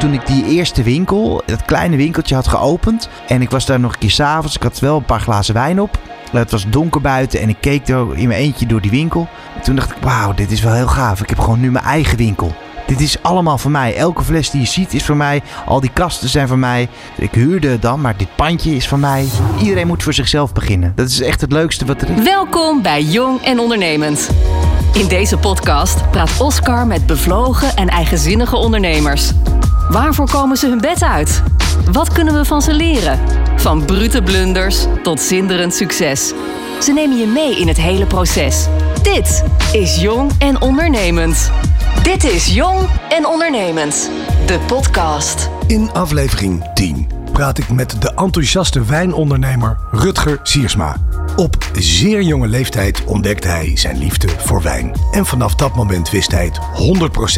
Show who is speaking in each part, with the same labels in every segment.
Speaker 1: toen ik die eerste winkel, dat kleine winkeltje had geopend. En ik was daar nog een keer s'avonds. Ik had wel een paar glazen wijn op. Het was donker buiten en ik keek er in mijn eentje door die winkel. En toen dacht ik, wauw, dit is wel heel gaaf. Ik heb gewoon nu mijn eigen winkel. Dit is allemaal voor mij. Elke fles die je ziet is voor mij. Al die kasten zijn voor mij. Ik huurde het dan, maar dit pandje is van mij. Iedereen moet voor zichzelf beginnen. Dat is echt het leukste wat er is.
Speaker 2: Welkom bij Jong en Ondernemend. In deze podcast praat Oscar met bevlogen en eigenzinnige ondernemers. Waarvoor komen ze hun bed uit? Wat kunnen we van ze leren? Van brute blunders tot zinderend succes. Ze nemen je mee in het hele proces. Dit is Jong en Ondernemend. Dit is Jong en Ondernemend, de podcast.
Speaker 3: In aflevering 10 praat ik met de enthousiaste wijnondernemer Rutger Siersma. Op zeer jonge leeftijd ontdekte hij zijn liefde voor wijn. En vanaf dat moment wist hij het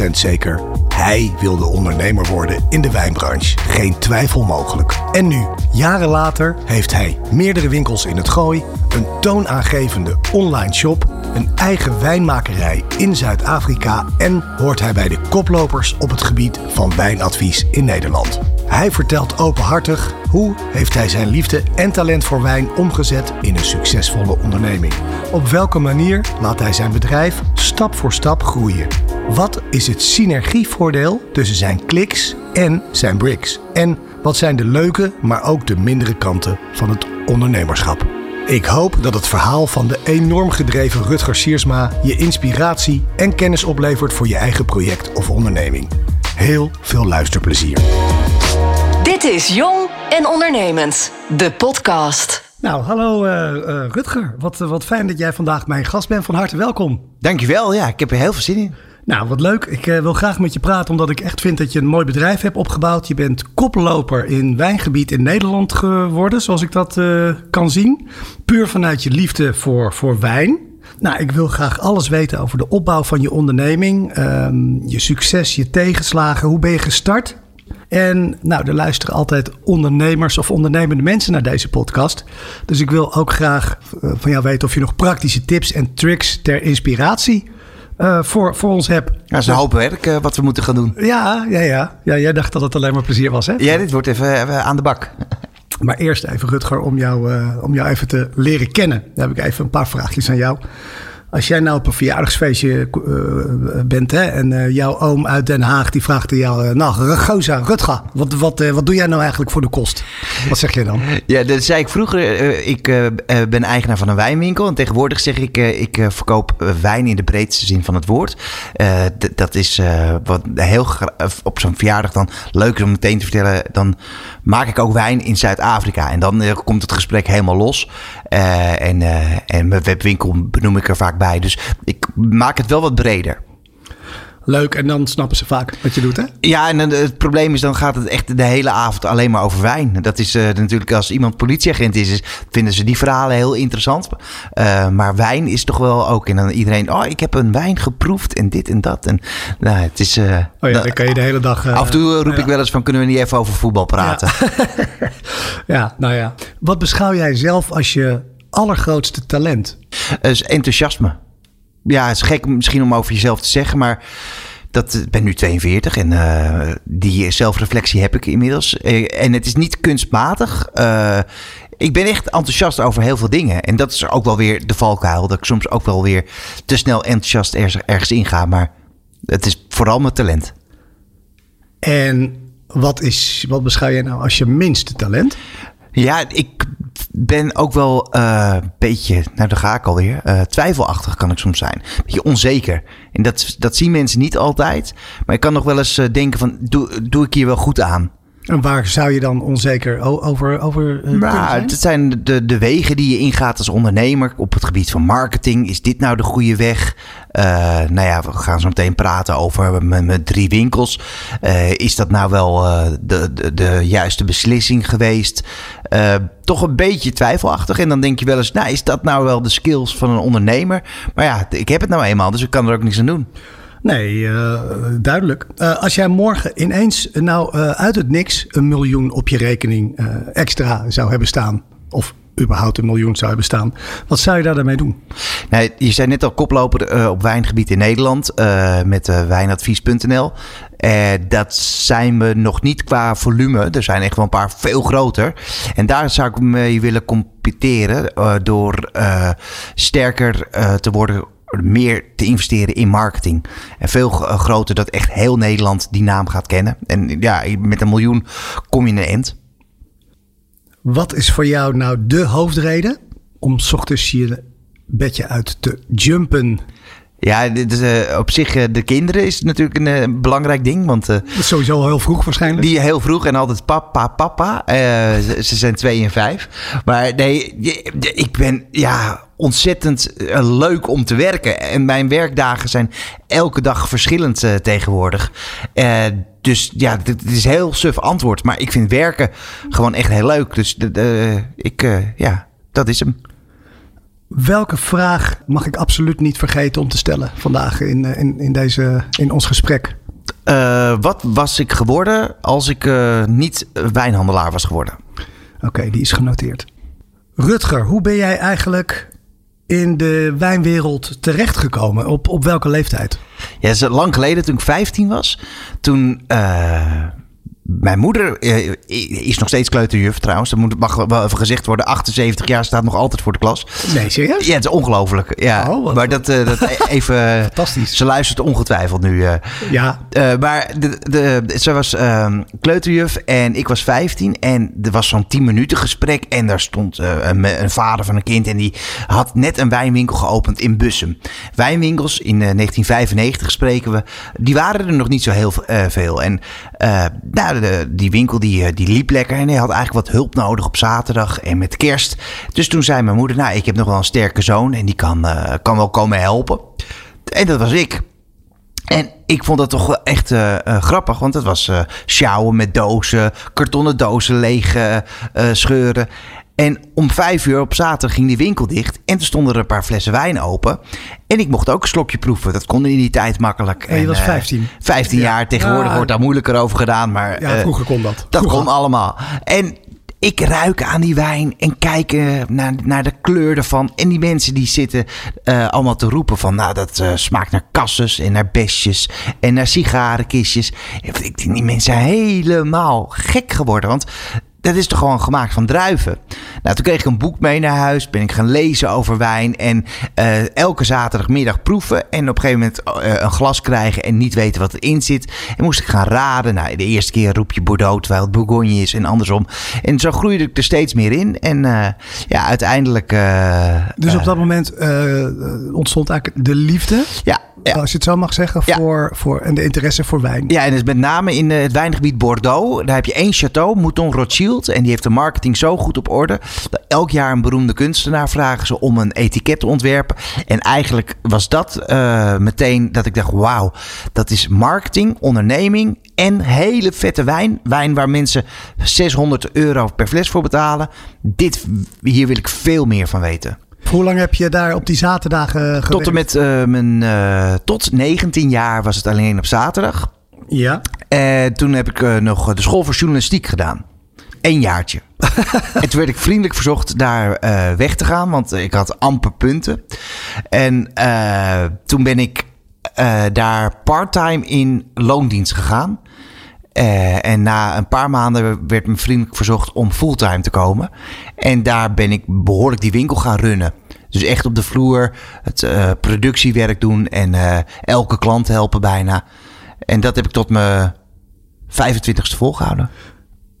Speaker 3: 100% zeker. Hij wilde ondernemer worden in de wijnbranche. Geen twijfel mogelijk. En nu, jaren later, heeft hij meerdere winkels in het gooi, een toonaangevende online shop, een eigen wijnmakerij in Zuid-Afrika en hoort hij bij de koplopers op het gebied van wijnadvies in Nederland. Hij vertelt openhartig hoe heeft hij zijn liefde en talent voor wijn omgezet in een succesvolle onderneming. Op welke manier laat hij zijn bedrijf stap voor stap groeien? Wat is het synergievoordeel tussen zijn kliks en zijn bricks? En wat zijn de leuke, maar ook de mindere kanten van het ondernemerschap? Ik hoop dat het verhaal van de enorm gedreven Rutger Siersma je inspiratie en kennis oplevert voor je eigen project of onderneming. Heel veel luisterplezier.
Speaker 2: Dit is Jong en Ondernemend, de podcast.
Speaker 3: Nou, hallo uh, uh, Rutger. Wat, uh, wat fijn dat jij vandaag mijn gast bent. Van harte welkom.
Speaker 1: Dankjewel. Ja, ik heb er heel veel zin in.
Speaker 3: Nou, wat leuk. Ik wil graag met je praten omdat ik echt vind dat je een mooi bedrijf hebt opgebouwd. Je bent koploper in wijngebied in Nederland geworden, zoals ik dat kan zien. Puur vanuit je liefde voor, voor wijn. Nou, ik wil graag alles weten over de opbouw van je onderneming. Um, je succes, je tegenslagen. Hoe ben je gestart? En nou, er luisteren altijd ondernemers of ondernemende mensen naar deze podcast. Dus ik wil ook graag van jou weten of je nog praktische tips en tricks ter inspiratie uh, voor, voor ons hebt.
Speaker 1: Ja, dat is een hoop werk uh, wat we moeten gaan doen.
Speaker 3: Ja, ja, ja, ja. Jij dacht dat het alleen maar plezier was, hè?
Speaker 1: Ja, dit wordt even, aan de bak.
Speaker 3: Maar eerst even, Rutger, om jou, uh, om jou even te leren kennen. Dan heb ik even een paar vraagjes aan jou. Als jij nou op een verjaardagsfeestje uh, bent hè, en uh, jouw oom uit Den Haag die vraagt aan jou... Uh, nou, Goza, Rutger, wat, wat, wat doe jij nou eigenlijk voor de kost? Wat zeg je dan?
Speaker 1: Ja, dat zei ik vroeger. ik ben eigenaar van een wijnwinkel. En tegenwoordig zeg ik, ik verkoop wijn in de breedste zin van het woord. dat is wat heel op zo'n verjaardag dan leuk om meteen te vertellen. Dan maak ik ook wijn in Zuid-Afrika. En dan komt het gesprek helemaal los. en, en mijn webwinkel benoem ik er vaak bij. Dus ik maak het wel wat breder.
Speaker 3: Leuk, en dan snappen ze vaak wat je doet, hè?
Speaker 1: Ja, en het probleem is, dan gaat het echt de hele avond alleen maar over wijn. Dat is uh, natuurlijk, als iemand politieagent is, is, vinden ze die verhalen heel interessant. Uh, maar wijn is toch wel ook, en dan iedereen, oh, ik heb een wijn geproefd en dit en dat. En nou, het is... Uh,
Speaker 3: oh ja, dan kan je de hele dag...
Speaker 1: af en toe roep ja. ik wel eens van, kunnen we niet even over voetbal praten?
Speaker 3: Ja. ja, nou ja. Wat beschouw jij zelf als je allergrootste talent?
Speaker 1: Is enthousiasme. Ja, het is gek misschien om over jezelf te zeggen, maar dat ik ben nu 42 en uh, die zelfreflectie heb ik inmiddels. en het is niet kunstmatig. Uh, ik ben echt enthousiast over heel veel dingen. En dat is ook wel weer de valkuil. Dat ik soms ook wel weer te snel enthousiast ergens, ergens inga. Maar het is vooral mijn talent.
Speaker 3: En wat, is, wat beschouw jij nou als je minste talent?
Speaker 1: Ja, ik ben ook wel een uh, beetje, nou daar ga ik alweer, uh, twijfelachtig kan ik soms zijn. Beetje onzeker. En dat, dat zien mensen niet altijd. Maar ik kan nog wel eens uh, denken van, doe, doe ik hier wel goed aan?
Speaker 3: En waar zou je dan onzeker over, over uh,
Speaker 1: nou, Het zijn de, de wegen die je ingaat als ondernemer op het gebied van marketing. Is dit nou de goede weg? Uh, nou ja, we gaan zo meteen praten over mijn drie winkels. Uh, is dat nou wel de, de, de, juiste beslissing geweest? toch een beetje twijfelachtig. En dan denk je wel eens, nou is dat nou wel de skills van een ondernemer? Maar ja, ik heb het nou eenmaal, dus ik kan er ook niks aan doen.
Speaker 3: Nee, uh, duidelijk. Uh, als jij morgen ineens nou uh, uit het niks een miljoen op je rekening extra zou hebben staan. Of überhaupt een miljoen zou bestaan. Wat zou je daar daarmee doen?
Speaker 1: Nee, je zei net al koploper eh, op wijngebied in Nederland met wijnadvies.nl. dat zijn we nog niet qua volume. Er zijn echt wel een paar veel groter. En daar zou ik mee willen competeren door sterker te worden meer te investeren in marketing. En veel groter dat echt heel Nederland die naam gaat kennen. En ja, met een miljoen kom je in een end.
Speaker 3: Wat is voor jou nou de hoofdreden om s ochtends je bedje uit te jumpen?
Speaker 1: Ja, dit uh, op zich, uh, de kinderen is natuurlijk een uh, belangrijk ding. Want,
Speaker 3: dat is sowieso heel vroeg waarschijnlijk.
Speaker 1: Die heel vroeg en altijd papa, papa. Ze, ze, zijn twee en vijf. Maar nee, ik ben ja, ontzettend leuk om te werken. En mijn werkdagen zijn elke dag verschillend tegenwoordig. dus ja, dit is heel suf antwoord. Maar ik vind werken gewoon echt heel leuk. Dus ik, ja, dat is hem.
Speaker 3: Welke vraag mag ik absoluut niet vergeten om te stellen vandaag in, eh, in, in, deze, in ons gesprek?
Speaker 1: Wat was ik geworden als ik niet wijnhandelaar was geworden?
Speaker 3: Oké, okay, die is genoteerd. Rutger, hoe ben jij eigenlijk in de wijnwereld terechtgekomen? Op, op welke leeftijd?
Speaker 1: Ja, lang geleden, toen ik 15 was. Toen uh, mijn moeder eh, is nog steeds kleuterjuf trouwens. Dat moet, mag wel even gezegd worden. 78 jaar staat nog altijd voor de klas.
Speaker 3: Nee, serieus?
Speaker 1: Ja, het is ongelooflijk. Ja. Oh, maar dat, uh, dat even...
Speaker 3: Fantastisch.
Speaker 1: Ze luistert ongetwijfeld nu. Uh.
Speaker 3: Ja.
Speaker 1: maar de, de, ze was uh, kleuterjuf en ik was 15. En er was zo'n 10 minuten gesprek. En daar stond een, een, vader van een kind. En die had net een wijnwinkel geopend in Bussum. Wijnwinkels in 1995 spreken we. Die waren er nog niet zo heel veel. En nou, de, die winkel die, eh, die liep lekker en hij had eigenlijk wat hulp nodig op zaterdag en met kerst. Dus toen zei mijn moeder, nou, ik heb nog wel een sterke zoon en die kan, uh, kan wel komen helpen. En dat was ik. En ik vond dat toch wel echt uh, grappig, want het was sjouwen met dozen, kartonnen dozen leeg scheuren. En om vijf uur op zaterdag ging die winkel dicht. En toen stonden er een paar flessen wijn open. En ik mocht ook een slokje proeven. Dat kon in die tijd makkelijk.
Speaker 3: En je was 15. Uh,
Speaker 1: 15 jaar. Tegenwoordig wordt daar moeilijker over gedaan. Maar,
Speaker 3: ja, vroeger kon dat.
Speaker 1: Dat kon allemaal. En ik ruik aan die wijn en kijk naar, naar de kleur ervan. En die mensen die zitten uh, allemaal te roepen van... nou, dat uh, smaakt naar kasses en naar besjes en naar sigarenkistjes. Ik denk, die mensen zijn helemaal gek geworden. Want dat is toch gewoon gemaakt van druiven. Nou, toen kreeg ik een boek mee naar huis. Ben ik gaan lezen over wijn. En uh, elke zaterdagmiddag proeven. En op een gegeven moment uh, een glas krijgen en niet weten wat erin zit. En moest ik gaan raden. Nou, de eerste keer roep je Bordeaux terwijl het Bourgogne is en andersom. En zo groeide ik er steeds meer in. En uh, ja, uiteindelijk...
Speaker 3: dus op dat moment ontstond eigenlijk de liefde?
Speaker 1: Ja, ja.
Speaker 3: Als je het zo mag zeggen, voor, voor, en de interesse voor wijn.
Speaker 1: Ja, en dus met name in het wijngebied Bordeaux. Daar heb je één château, Mouton Rothschild. En die heeft de marketing zo goed op orde. Dat elk jaar een beroemde kunstenaar vragen ze om een etiket te ontwerpen. En eigenlijk was dat uh, meteen dat ik dacht, wauw, dat is marketing, onderneming en hele vette wijn. Wijn waar mensen 600 euro per fles voor betalen. Dit, hier wil ik veel meer van weten.
Speaker 3: Hoe lang heb je daar op die zaterdagen gewerkt?
Speaker 1: Tot en met uh, mijn... Uh, tot 19 jaar was het alleen op zaterdag.
Speaker 3: Ja.
Speaker 1: En toen heb ik nog de school voor journalistiek gedaan. Eén jaartje. en toen werd ik vriendelijk verzocht daar weg te gaan, want ik had amper punten. En toen ben ik daar parttime in loondienst gegaan. Uh, en na een paar maanden werd me vriendelijk verzocht om fulltime te komen. En daar ben ik behoorlijk die winkel gaan runnen. Dus echt op de vloer het uh, productiewerk doen en uh, elke klant helpen bijna. En dat heb ik tot mijn 25ste volgehouden.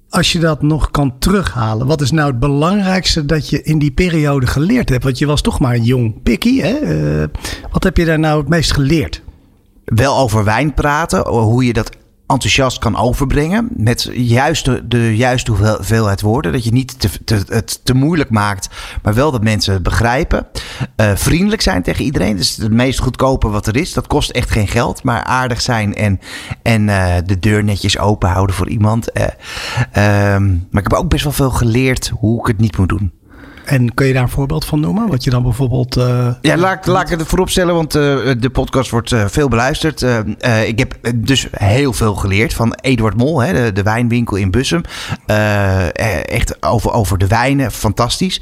Speaker 3: Als je dat nog kan terughalen, wat is nou het belangrijkste dat je in die periode geleerd hebt? Want je was toch maar een jong pikkie. Hè? Wat heb je daar nou het meest geleerd?
Speaker 1: Wel over wijn praten, hoe je dat enthousiast kan overbrengen. Met juist de, juiste hoeveelheid woorden. Dat je niet te, te, het te moeilijk maakt, maar wel dat mensen het begrijpen. Uh, vriendelijk zijn tegen iedereen. Dat is het meest goedkope wat er is. Dat kost echt geen geld. Maar aardig zijn en, en uh, de deur netjes open houden voor iemand. Uh, um, maar ik heb ook best wel veel geleerd hoe ik het niet moet doen.
Speaker 3: En kun je daar een voorbeeld van noemen? Wat je dan bijvoorbeeld. Uh,
Speaker 1: ja, laat, laat ik het voorop stellen, want uh, de podcast wordt uh, veel beluisterd. ik heb dus heel veel geleerd van Eduard Mol, hè, de, de, wijnwinkel in Bussum. echt over, over de wijnen, fantastisch.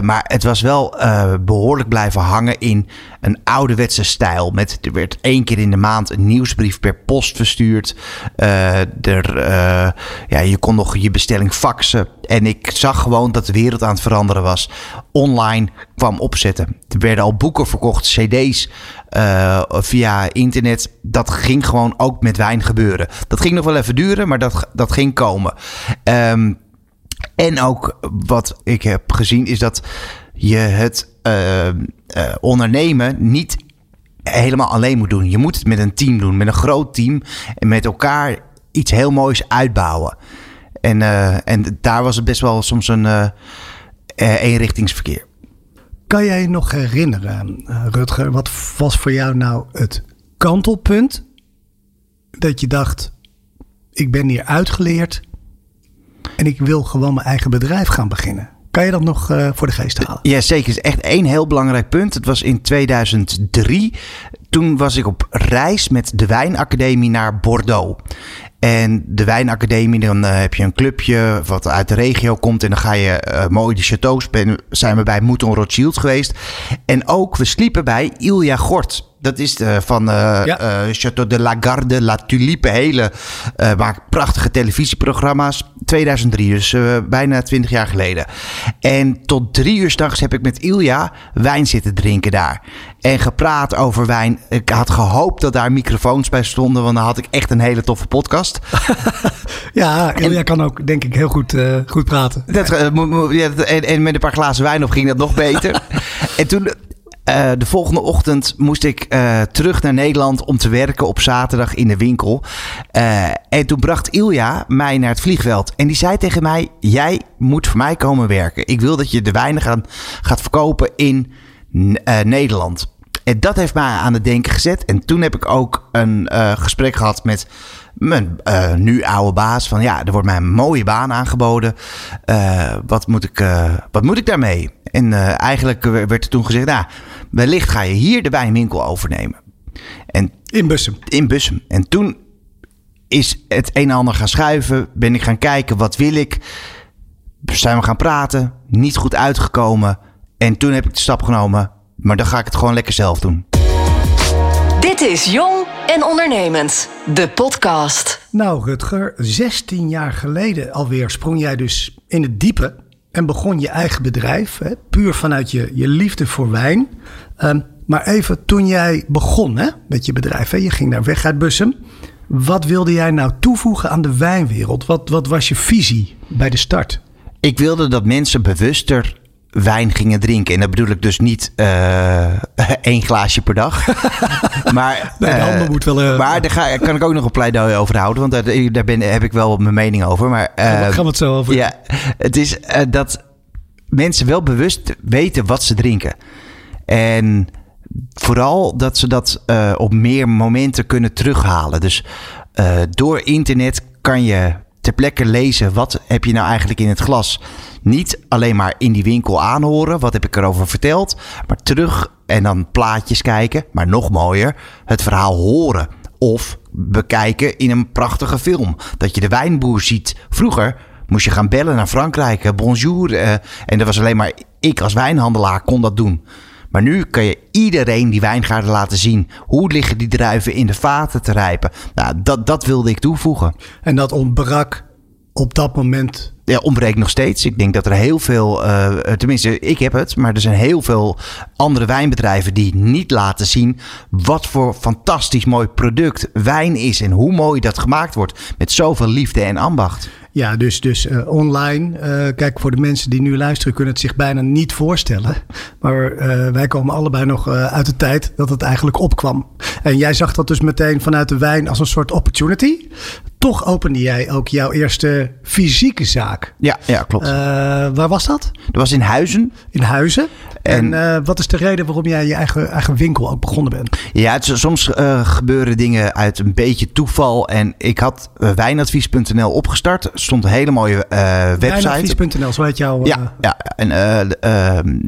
Speaker 1: maar het was wel behoorlijk blijven hangen in een ouderwetse stijl. Met, er werd één keer in de maand een nieuwsbrief per post verstuurd. er, ja, je kon nog je bestelling faxen. En ik zag gewoon dat de wereld aan het veranderen was. Online kwam opzetten. Er werden al boeken verkocht, cd's uh, via internet. Dat ging gewoon ook met wijn gebeuren. Dat ging nog wel even duren, maar dat, dat ging komen. Um, en ook wat ik heb gezien is dat je het uh, uh, ondernemen niet helemaal alleen moet doen. Je moet het met een team doen, met een groot team en met elkaar iets heel moois uitbouwen. En, uh, en daar was het best wel soms een uh, eenrichtingsverkeer.
Speaker 3: Kan jij je nog herinneren, Rutger, wat was voor jou nou het kantelpunt dat je dacht, ik ben hier uitgeleerd en ik wil gewoon mijn eigen bedrijf gaan beginnen? Kan je dat nog uh, voor de geest halen?
Speaker 1: Ja, zeker. Het is echt één heel belangrijk punt. Het was in 2003. Toen was ik op reis met de Wijnacademie naar Bordeaux. En de Wijnacademie, dan uh, heb je een clubje wat uit de regio komt. En dan ga je uh, mooi de chateaus. Ben, zijn we bij Mouton Rothschild geweest. En ook, we sliepen bij Ilja Gort. Dat is de, van uh, ja. Château de la Garde, La Tulipe. Hele, maakt prachtige televisieprogramma's. 2003, dus bijna 20 jaar geleden. En tot drie uur s'nachts heb ik met Ilja wijn zitten drinken daar. En gepraat over wijn. Ik had gehoopt dat daar microfoons bij stonden. Want dan had ik echt een hele toffe podcast.
Speaker 3: ja, Ilja kan ook denk ik heel goed, uh, goed praten.
Speaker 1: Dat, uh, en, en, met een paar glazen wijn of ging dat nog beter. en toen... Uh, de volgende ochtend moest ik terug naar Nederland om te werken op zaterdag in de winkel. en toen bracht Ilja mij naar het vliegveld. En die zei tegen mij: Jij moet voor mij komen werken. Ik wil dat je de wijnen gaat verkopen in Nederland. En dat heeft mij aan het denken gezet. En toen heb ik ook een gesprek gehad met mijn nu oude baas van ja, er wordt mij een mooie baan aangeboden. Wat, moet ik, wat moet ik daarmee? En eigenlijk werd er toen gezegd, nou, wellicht ga je hier de wijnwinkel overnemen.
Speaker 3: En, in Bussum.
Speaker 1: In Bussum. En toen is het een en ander gaan schuiven. Ben ik gaan kijken, wat wil ik? Zijn we gaan praten. Niet goed uitgekomen. En toen heb ik de stap genomen. Maar dan ga ik het gewoon lekker zelf doen.
Speaker 2: Dit is Jong en Ondernemend, de podcast.
Speaker 3: Nou, Rutger, 16 jaar geleden alweer sprong jij dus in het diepe en begon je eigen bedrijf, hè, puur vanuit je, je liefde voor wijn. Um, maar even toen jij begon hè, met je bedrijf, hè, je ging naar weg uit. Wat wilde jij nou toevoegen aan de wijnwereld? Wat, wat was je visie bij de start?
Speaker 1: Ik wilde dat mensen bewuster wijn gingen drinken. En dat bedoel ik dus niet uh, één glaasje per dag. maar
Speaker 3: nee, uh, moet wel, uh,
Speaker 1: maar daar ga, kan ik ook nog een pleidooi over houden. Want daar, daar ben, heb ik wel mijn mening over. Maar,
Speaker 3: we, gaan we het zo over?
Speaker 1: Ja, het is dat mensen wel bewust weten wat ze drinken. En vooral dat ze dat op meer momenten kunnen terughalen. Dus door internet kan je ter plekke lezen wat heb je nou eigenlijk in het glas. Niet alleen maar in die winkel aanhoren, wat heb ik erover verteld, maar terug en dan plaatjes kijken, maar nog mooier, het verhaal horen of bekijken in een prachtige film. Dat je de wijnboer ziet. Vroeger moest je gaan bellen naar Frankrijk, eh, bonjour, uh, en dat was alleen maar ik als wijnhandelaar kon dat doen. Maar nu kan je iedereen die wijngaarden laten zien. Hoe liggen die druiven in de vaten te rijpen? Nou, dat, dat wilde ik toevoegen.
Speaker 3: En dat ontbrak op dat moment
Speaker 1: ja, ontbreekt nog steeds. Ik denk dat er heel veel, uh, tenminste, ik heb het, maar er zijn heel veel andere wijnbedrijven die niet laten zien wat voor fantastisch mooi product wijn is en hoe mooi dat gemaakt wordt met zoveel liefde en ambacht.
Speaker 3: Ja, dus, dus uh, online. Kijk, voor de mensen die nu luisteren kunnen het zich bijna niet voorstellen. Maar wij komen allebei nog uit de tijd dat het eigenlijk opkwam. En jij zag dat dus meteen vanuit de wijn als een soort opportunity toch opende jij ook jouw eerste fysieke zaak.
Speaker 1: Ja, ja klopt.
Speaker 3: Uh, waar was dat?
Speaker 1: Dat was in Huizen.
Speaker 3: In Huizen. En, en uh, wat is de reden waarom jij je eigen, eigen winkel ook begonnen bent?
Speaker 1: Ja, het, soms uh, gebeuren dingen uit een beetje toeval. En ik had wijnadvies.nl opgestart. Er stond een hele mooie website.
Speaker 3: Wijnadvies.nl, zo heet jouw...
Speaker 1: Ja, ja en ehm,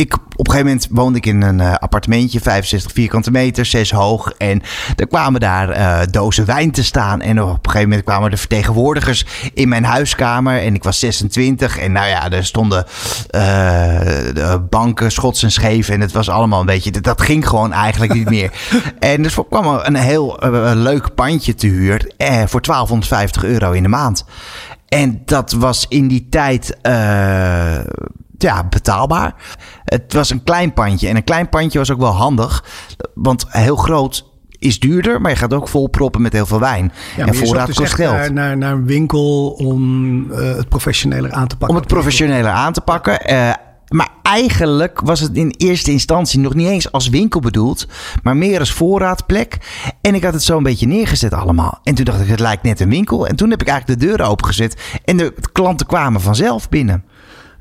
Speaker 1: ik, op een gegeven moment woonde ik in een uh, appartementje, 65 vierkante meter, 6 hoog. En er kwamen daar uh, dozen wijn te staan. En op een gegeven moment kwamen de vertegenwoordigers in mijn huiskamer. En ik was 26. En nou ja, er stonden uh, banken, schots en scheef. En het was allemaal een beetje, dat, dat ging gewoon eigenlijk niet meer. en dus kwam een heel leuk pandje te huur voor 1250 euro in de maand. En dat was in die tijd ja, betaalbaar. Het was een klein pandje. En een klein pandje was ook wel handig. Want heel groot is duurder, maar je gaat ook vol proppen met heel veel wijn. Ja, en voorraad dus kost geld.
Speaker 3: Naar, naar, naar, een winkel om uh, het professioneler aan te pakken.
Speaker 1: Om het professioneler aan te pakken. Uh, maar eigenlijk was het in eerste instantie nog niet eens als winkel bedoeld, maar meer als voorraadplek. En ik had het zo een beetje neergezet allemaal. En toen dacht ik, het lijkt net een winkel. En toen heb ik eigenlijk de deuren opengezet en de klanten kwamen vanzelf binnen.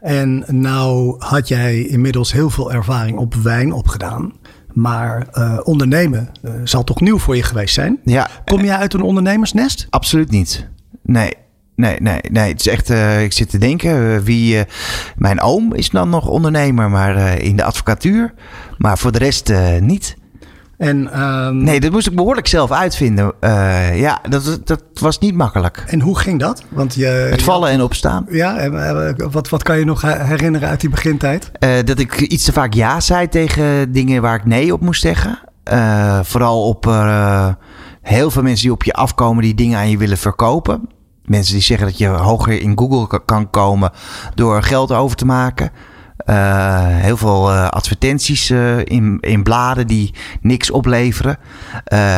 Speaker 3: En nou had jij inmiddels heel veel ervaring op wijn opgedaan. Maar uh, ondernemen uh, zal toch nieuw voor je geweest zijn?
Speaker 1: Ja.
Speaker 3: Kom jij uit een ondernemersnest?
Speaker 1: Absoluut niet. Nee. Nee, nee, nee. Het is echt, uh, ik zit te denken, wie, mijn oom is dan nog ondernemer, maar in de advocatuur. Maar voor de rest niet.
Speaker 3: En, um,
Speaker 1: nee, dat moest ik behoorlijk zelf uitvinden. Uh, ja, dat, dat was niet makkelijk.
Speaker 3: En hoe ging dat?
Speaker 1: Want je, het vallen en opstaan.
Speaker 3: Ja, en, wat, wat kan je nog herinneren uit die begintijd?
Speaker 1: Uh, dat ik iets te vaak ja zei tegen dingen waar ik nee op moest zeggen. Uh, vooral op heel veel mensen die op je afkomen die dingen aan je willen verkopen. Mensen die zeggen dat je hoger in Google kan komen door geld over te maken. Uh, heel veel uh, advertenties uh, in, in bladen die niks opleveren.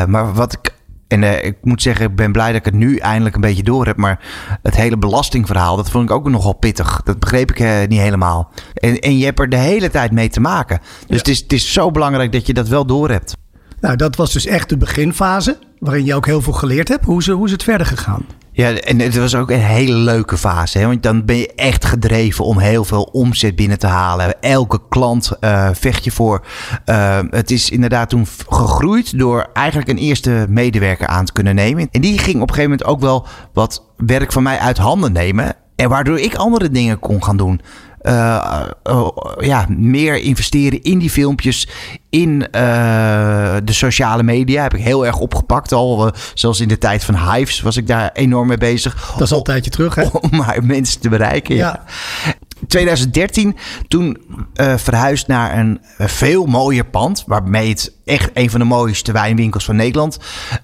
Speaker 1: maar wat ik. En ik moet zeggen, ik ben blij dat ik het nu eindelijk een beetje door heb. Maar het hele belastingverhaal, dat vond ik ook nogal pittig. Dat begreep ik niet helemaal. En, en je hebt er de hele tijd mee te maken. Dus ja. het, is, het is zo belangrijk dat je dat wel door hebt.
Speaker 3: Nou, dat was dus echt de beginfase. Waarin je ook heel veel geleerd hebt. Hoe is, hoe is het verder gegaan?
Speaker 1: Ja, en het was ook een hele leuke fase. Hè? Want dan ben je echt gedreven om heel veel omzet binnen te halen. Elke klant uh, vecht je voor. Uh, het is inderdaad toen gegroeid door eigenlijk een eerste medewerker aan te kunnen nemen. En die ging op een gegeven moment ook wel wat werk van mij uit handen nemen. En waardoor ik andere dingen kon gaan doen. Uh, uh, ja, meer investeren in die filmpjes, in uh, de sociale media. Heb ik heel erg opgepakt al. zelfs in de tijd van Hives was ik daar enorm mee bezig.
Speaker 3: Dat is al een tijdje terug, hè?
Speaker 1: Om maar mensen te bereiken. ja. 2013, toen uh, verhuisd naar een veel mooier pand. Waarmee het echt een van de mooiste wijnwinkels van Nederland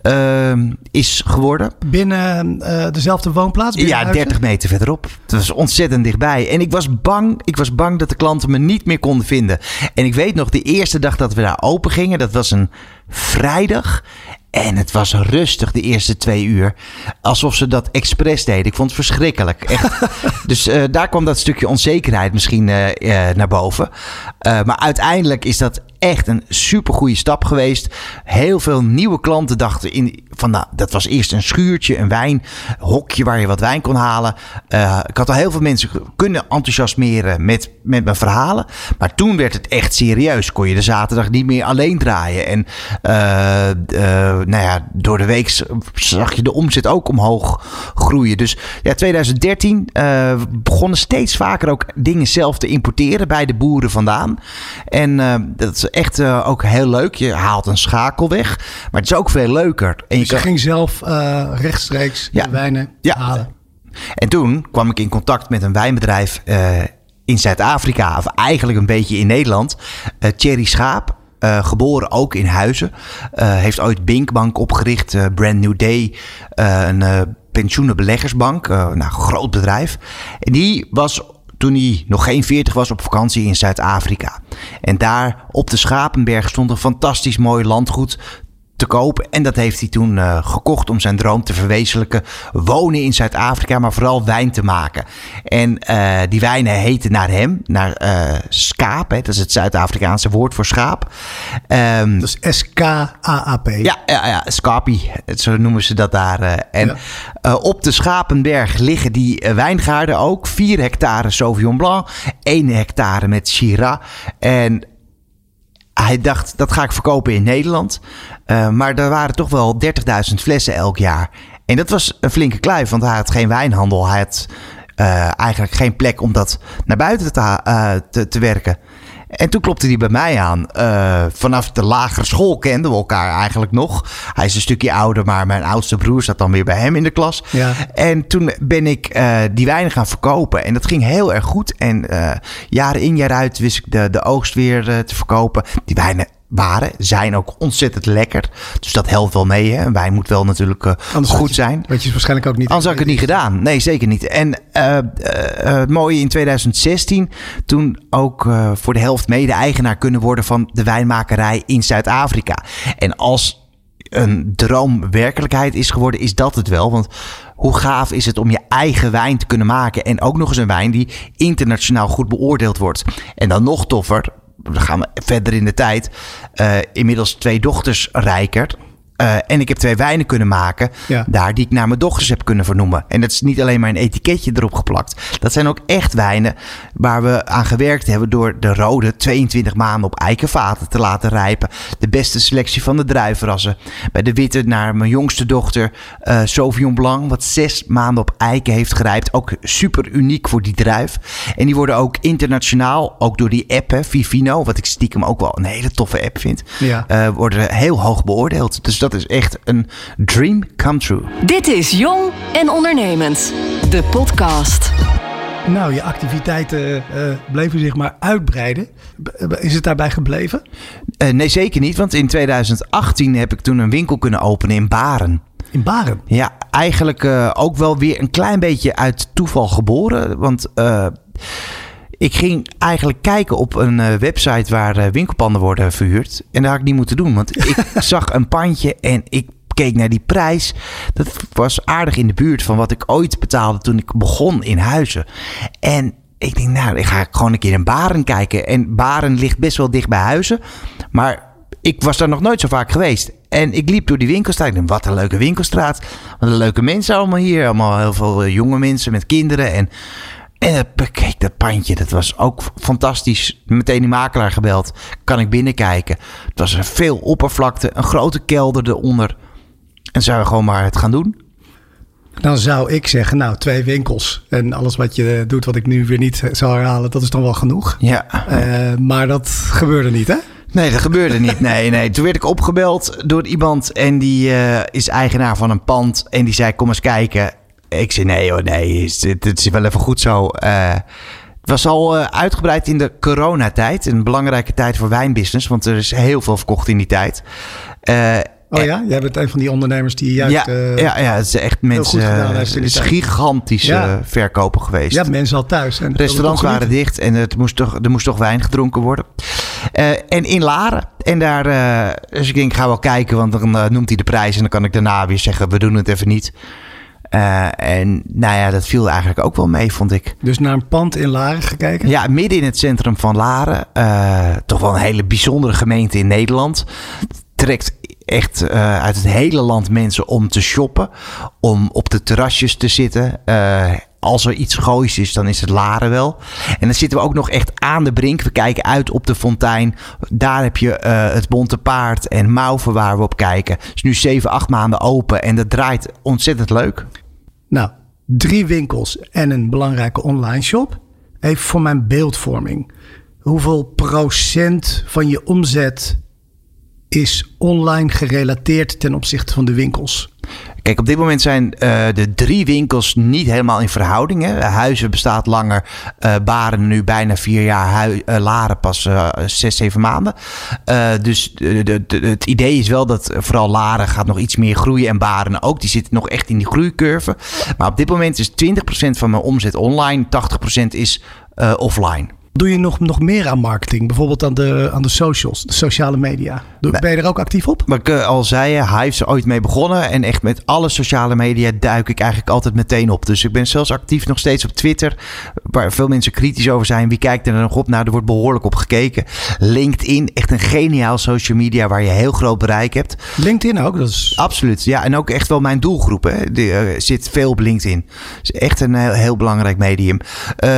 Speaker 1: uh, is geworden.
Speaker 3: Binnen uh, dezelfde woonplaats?
Speaker 1: Ja, 30 meter verderop. Het was ontzettend dichtbij. En ik was bang, ik was bang dat de klanten me niet meer konden vinden. En ik weet nog, de eerste dag dat we daar open gingen, dat was een vrijdag. En het was rustig de eerste twee uur. Alsof ze dat expres deden. Ik vond het verschrikkelijk. Echt. dus uh, daar kwam dat stukje onzekerheid misschien uh, uh, naar boven. maar uiteindelijk is dat echt een supergoeie stap geweest. Heel veel nieuwe klanten dachten in, van nou, dat was eerst een schuurtje, een wijnhokje waar je wat wijn kon halen. Uh, ik had al heel veel mensen kunnen enthousiasmeren met, met mijn verhalen. Maar toen werd het echt serieus. Kon je de zaterdag niet meer alleen draaien. En uh, uh, nou ja, door de week zag je de omzet ook omhoog groeien. Dus ja, 2013 begonnen steeds vaker ook dingen zelf te importeren bij de boeren vandaan. En dat is echt uh, ook heel leuk. Je haalt een schakel weg. Maar het is ook veel leuker.
Speaker 3: En je, dus je ging zelf uh, rechtstreeks ja. de wijnen ja. halen.
Speaker 1: En toen kwam ik in contact met een wijnbedrijf uh, in Zuid-Afrika. Of eigenlijk een beetje in Nederland. Thierry Schaap. Uh, geboren ook in Huizen. Uh, heeft ooit Binkbank opgericht. Uh, Brand New Day. een pensioenenbeleggersbank. nou, groot bedrijf. En die was toen hij nog geen 40 was op vakantie in Zuid-Afrika. En daar op de Schapenberg stond een fantastisch mooi landgoed te kopen. En dat heeft hij toen uh, gekocht om zijn droom te verwezenlijken. Wonen in Zuid-Afrika, maar vooral wijn te maken. En uh, die wijnen heten naar hem, naar uh, skaap. Hè, dat is het Zuid-Afrikaanse woord voor schaap.
Speaker 3: Um, dat is S-K-A-A-P.
Speaker 1: Ja, ja, ja, zo noemen ze dat daar. en ja. op de Schapenberg liggen die wijngaarden ook. 4 hectare Sauvignon Blanc, 1 hectare met Syrah. En hij dacht, dat ga ik verkopen in Nederland. Uh, maar er waren toch wel 30.000 flessen elk jaar. En dat was een flinke kluif, want hij had geen wijnhandel. Hij had uh, eigenlijk geen plek om dat naar buiten te, uh, te, te werken. En toen klopte hij bij mij aan. Uh, vanaf de lagere school kenden we elkaar eigenlijk nog. Hij is een stukje ouder, maar mijn oudste broer zat dan weer bij hem in de klas. Ja. En toen ben ik uh, die wijnen gaan verkopen. En dat ging heel erg goed. En uh, jaren in, jaar uit wist ik de, de oogst weer te verkopen. Die wijnen waren, zijn ook ontzettend lekker. Dus dat helpt wel mee. Hè? Wijn moet wel natuurlijk uh, goed
Speaker 3: je,
Speaker 1: zijn.
Speaker 3: Weet je waarschijnlijk ook niet.
Speaker 1: Anders had ik het niet gedaan. Nee, zeker niet. En uh, uh, het mooie in 2016, toen ook voor de helft mede-eigenaar kunnen worden van de wijnmakerij in Zuid-Afrika. En als een droom werkelijkheid is geworden, is dat het wel. Want hoe gaaf is het om je eigen wijn te kunnen maken. En ook nog eens een wijn die internationaal goed beoordeeld wordt. En dan nog toffer, dan gaan we verder in de tijd. Uh, inmiddels twee dochters rijkert. Uh, en ik heb twee wijnen kunnen maken. Ja. Daar die ik naar mijn dochters heb kunnen vernoemen. En dat is niet alleen maar een etiketje erop geplakt. Dat zijn ook echt wijnen waar we aan gewerkt hebben. Door de rode 22 maanden op eikenvaten te laten rijpen. De beste selectie van de druivenrassen. Bij de witte naar mijn jongste dochter uh, Sauvignon Blanc. Wat zes maanden op eiken heeft gerijpt. Ook super uniek voor die druif. En die worden ook internationaal. Ook door die app hè, Vivino. Wat ik stiekem ook wel een hele toffe app vind. Ja. Uh, worden heel hoog beoordeeld. Dus dat dat is echt een dream come true.
Speaker 2: Dit is Jong en Ondernemend, de podcast.
Speaker 3: Nou, je activiteiten uh, bleven zich maar uitbreiden. Is het daarbij gebleven?
Speaker 1: Uh, nee, zeker niet. Want in 2018 heb ik toen een winkel kunnen openen in Baren.
Speaker 3: In Baren?
Speaker 1: Ja, eigenlijk uh, ook wel weer een klein beetje uit toeval geboren. Want ik ging eigenlijk kijken op een uh, website waar uh, winkelpanden worden verhuurd. En dat had ik niet moeten doen, want ik zag een pandje en ik keek naar die prijs. Dat was aardig in de buurt van wat ik ooit betaalde toen ik begon in huizen. En ik denk, nou, ik ga gewoon een keer in Baren kijken. En Baren ligt best wel dicht bij huizen. Maar ik was daar nog nooit zo vaak geweest. En ik liep door die winkelstraat. Ik dacht, wat een leuke winkelstraat. Wat een leuke mensen allemaal hier. Allemaal heel veel eh, jonge mensen met kinderen. En en kijk, dat pandje, dat was ook fantastisch. Meteen die makelaar gebeld. Kan ik binnenkijken? Het was er veel oppervlakte, een grote kelder eronder. En zouden we gewoon maar het gaan doen?
Speaker 3: Dan zou ik zeggen, nou, twee winkels. En alles wat je doet, wat ik nu weer niet zal herhalen, dat is dan wel genoeg.
Speaker 1: Ja.
Speaker 3: Uh, maar dat gebeurde niet, hè?
Speaker 1: Nee, dat gebeurde niet. Nee, nee. Toen werd ik opgebeld door iemand en die uh, is eigenaar van een pand. En die zei, kom eens kijken. Ik zei nee hoor, nee, het, het is wel even goed zo. Uh, het was al uh, uitgebreid in de coronatijd. Een belangrijke tijd voor wijnbusiness, want er is heel veel verkocht in die tijd.
Speaker 3: Uh, Oh ja, jij bent een van die ondernemers die juist.
Speaker 1: Ja, uh, ja, ja, het is echt mensen. Het is gigantische ja. verkopen geweest.
Speaker 3: Ja, mensen al thuis.
Speaker 1: En Restaurants waren dicht en het moest toch, er moest toch wijn gedronken worden. Uh, en in Laren. En daar. Uh, dus ik denk, ik ga wel kijken, want dan noemt hij de prijs. En dan kan ik daarna weer zeggen: we doen het even niet. Uh, en nou ja, dat viel eigenlijk ook wel mee, vond ik.
Speaker 3: Dus naar een pand in Laren gekeken?
Speaker 1: Ja, midden in het centrum van Laren. Uh, toch wel een hele bijzondere gemeente in Nederland. Trekt echt uh, uit het hele land mensen om te shoppen. Om op de terrasjes te zitten. Als er iets goois is, dan is het Laren wel. En dan zitten we ook nog echt aan de brink. We kijken uit op de fontein. Daar heb je uh, het Bonte Paard en Mauven waar we op kijken. Het is nu 7, 8 maanden open en dat draait ontzettend leuk.
Speaker 3: Nou, drie winkels en een belangrijke online shop. Even voor mijn beeldvorming. Hoeveel procent van je omzet is online gerelateerd ten opzichte van de winkels?
Speaker 1: Kijk, op dit moment zijn uh, de drie winkels niet helemaal in verhouding. Huizen bestaat langer, uh, Baren nu bijna vier jaar, uh, Laren pas zes, zeven maanden. dus de, de, het idee is wel dat vooral Laren gaat nog iets meer groeien en Baren ook. Die zitten nog echt in die groeicurve. Maar op dit moment is 20% van mijn omzet online, 80% is offline.
Speaker 3: Doe je nog, nog meer aan marketing? Bijvoorbeeld aan de, aan de socials, de sociale media. Doe, ben je er ook actief op?
Speaker 1: Wat ik eh, al zei, Hive is er ooit mee begonnen. En echt met alle sociale media duik ik eigenlijk altijd meteen op. Dus ik ben zelfs actief nog steeds op Twitter. Waar veel mensen kritisch over zijn. Wie kijkt er nog op? Nou, er wordt behoorlijk op gekeken. LinkedIn, echt een geniaal social media waar je heel groot bereik hebt.
Speaker 3: LinkedIn ook? Dat is...
Speaker 1: Absoluut, ja. En ook echt wel mijn doelgroep. Hè. Er uh, zit veel op LinkedIn. is echt een heel, heel belangrijk medium. Uh,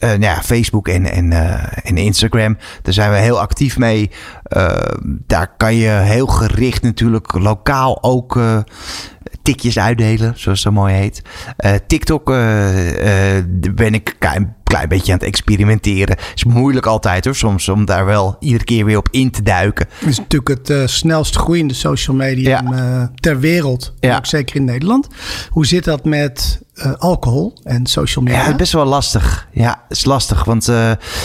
Speaker 1: nou ja, Facebook en, en, en Instagram. Daar zijn we heel actief mee. daar kan je heel gericht natuurlijk lokaal ook tikjes uitdelen, zoals dat mooi heet. Uh, TikTok uh, uh, ben ik een klein beetje aan het experimenteren. Is moeilijk altijd hoor, soms om daar wel iedere keer weer op in te duiken.
Speaker 3: Het is natuurlijk het snelst groeiende social media ja. ter wereld, ja. ook zeker in Nederland. Hoe zit dat met alcohol en social media?
Speaker 1: Ja, best wel lastig. Ja, het is lastig, want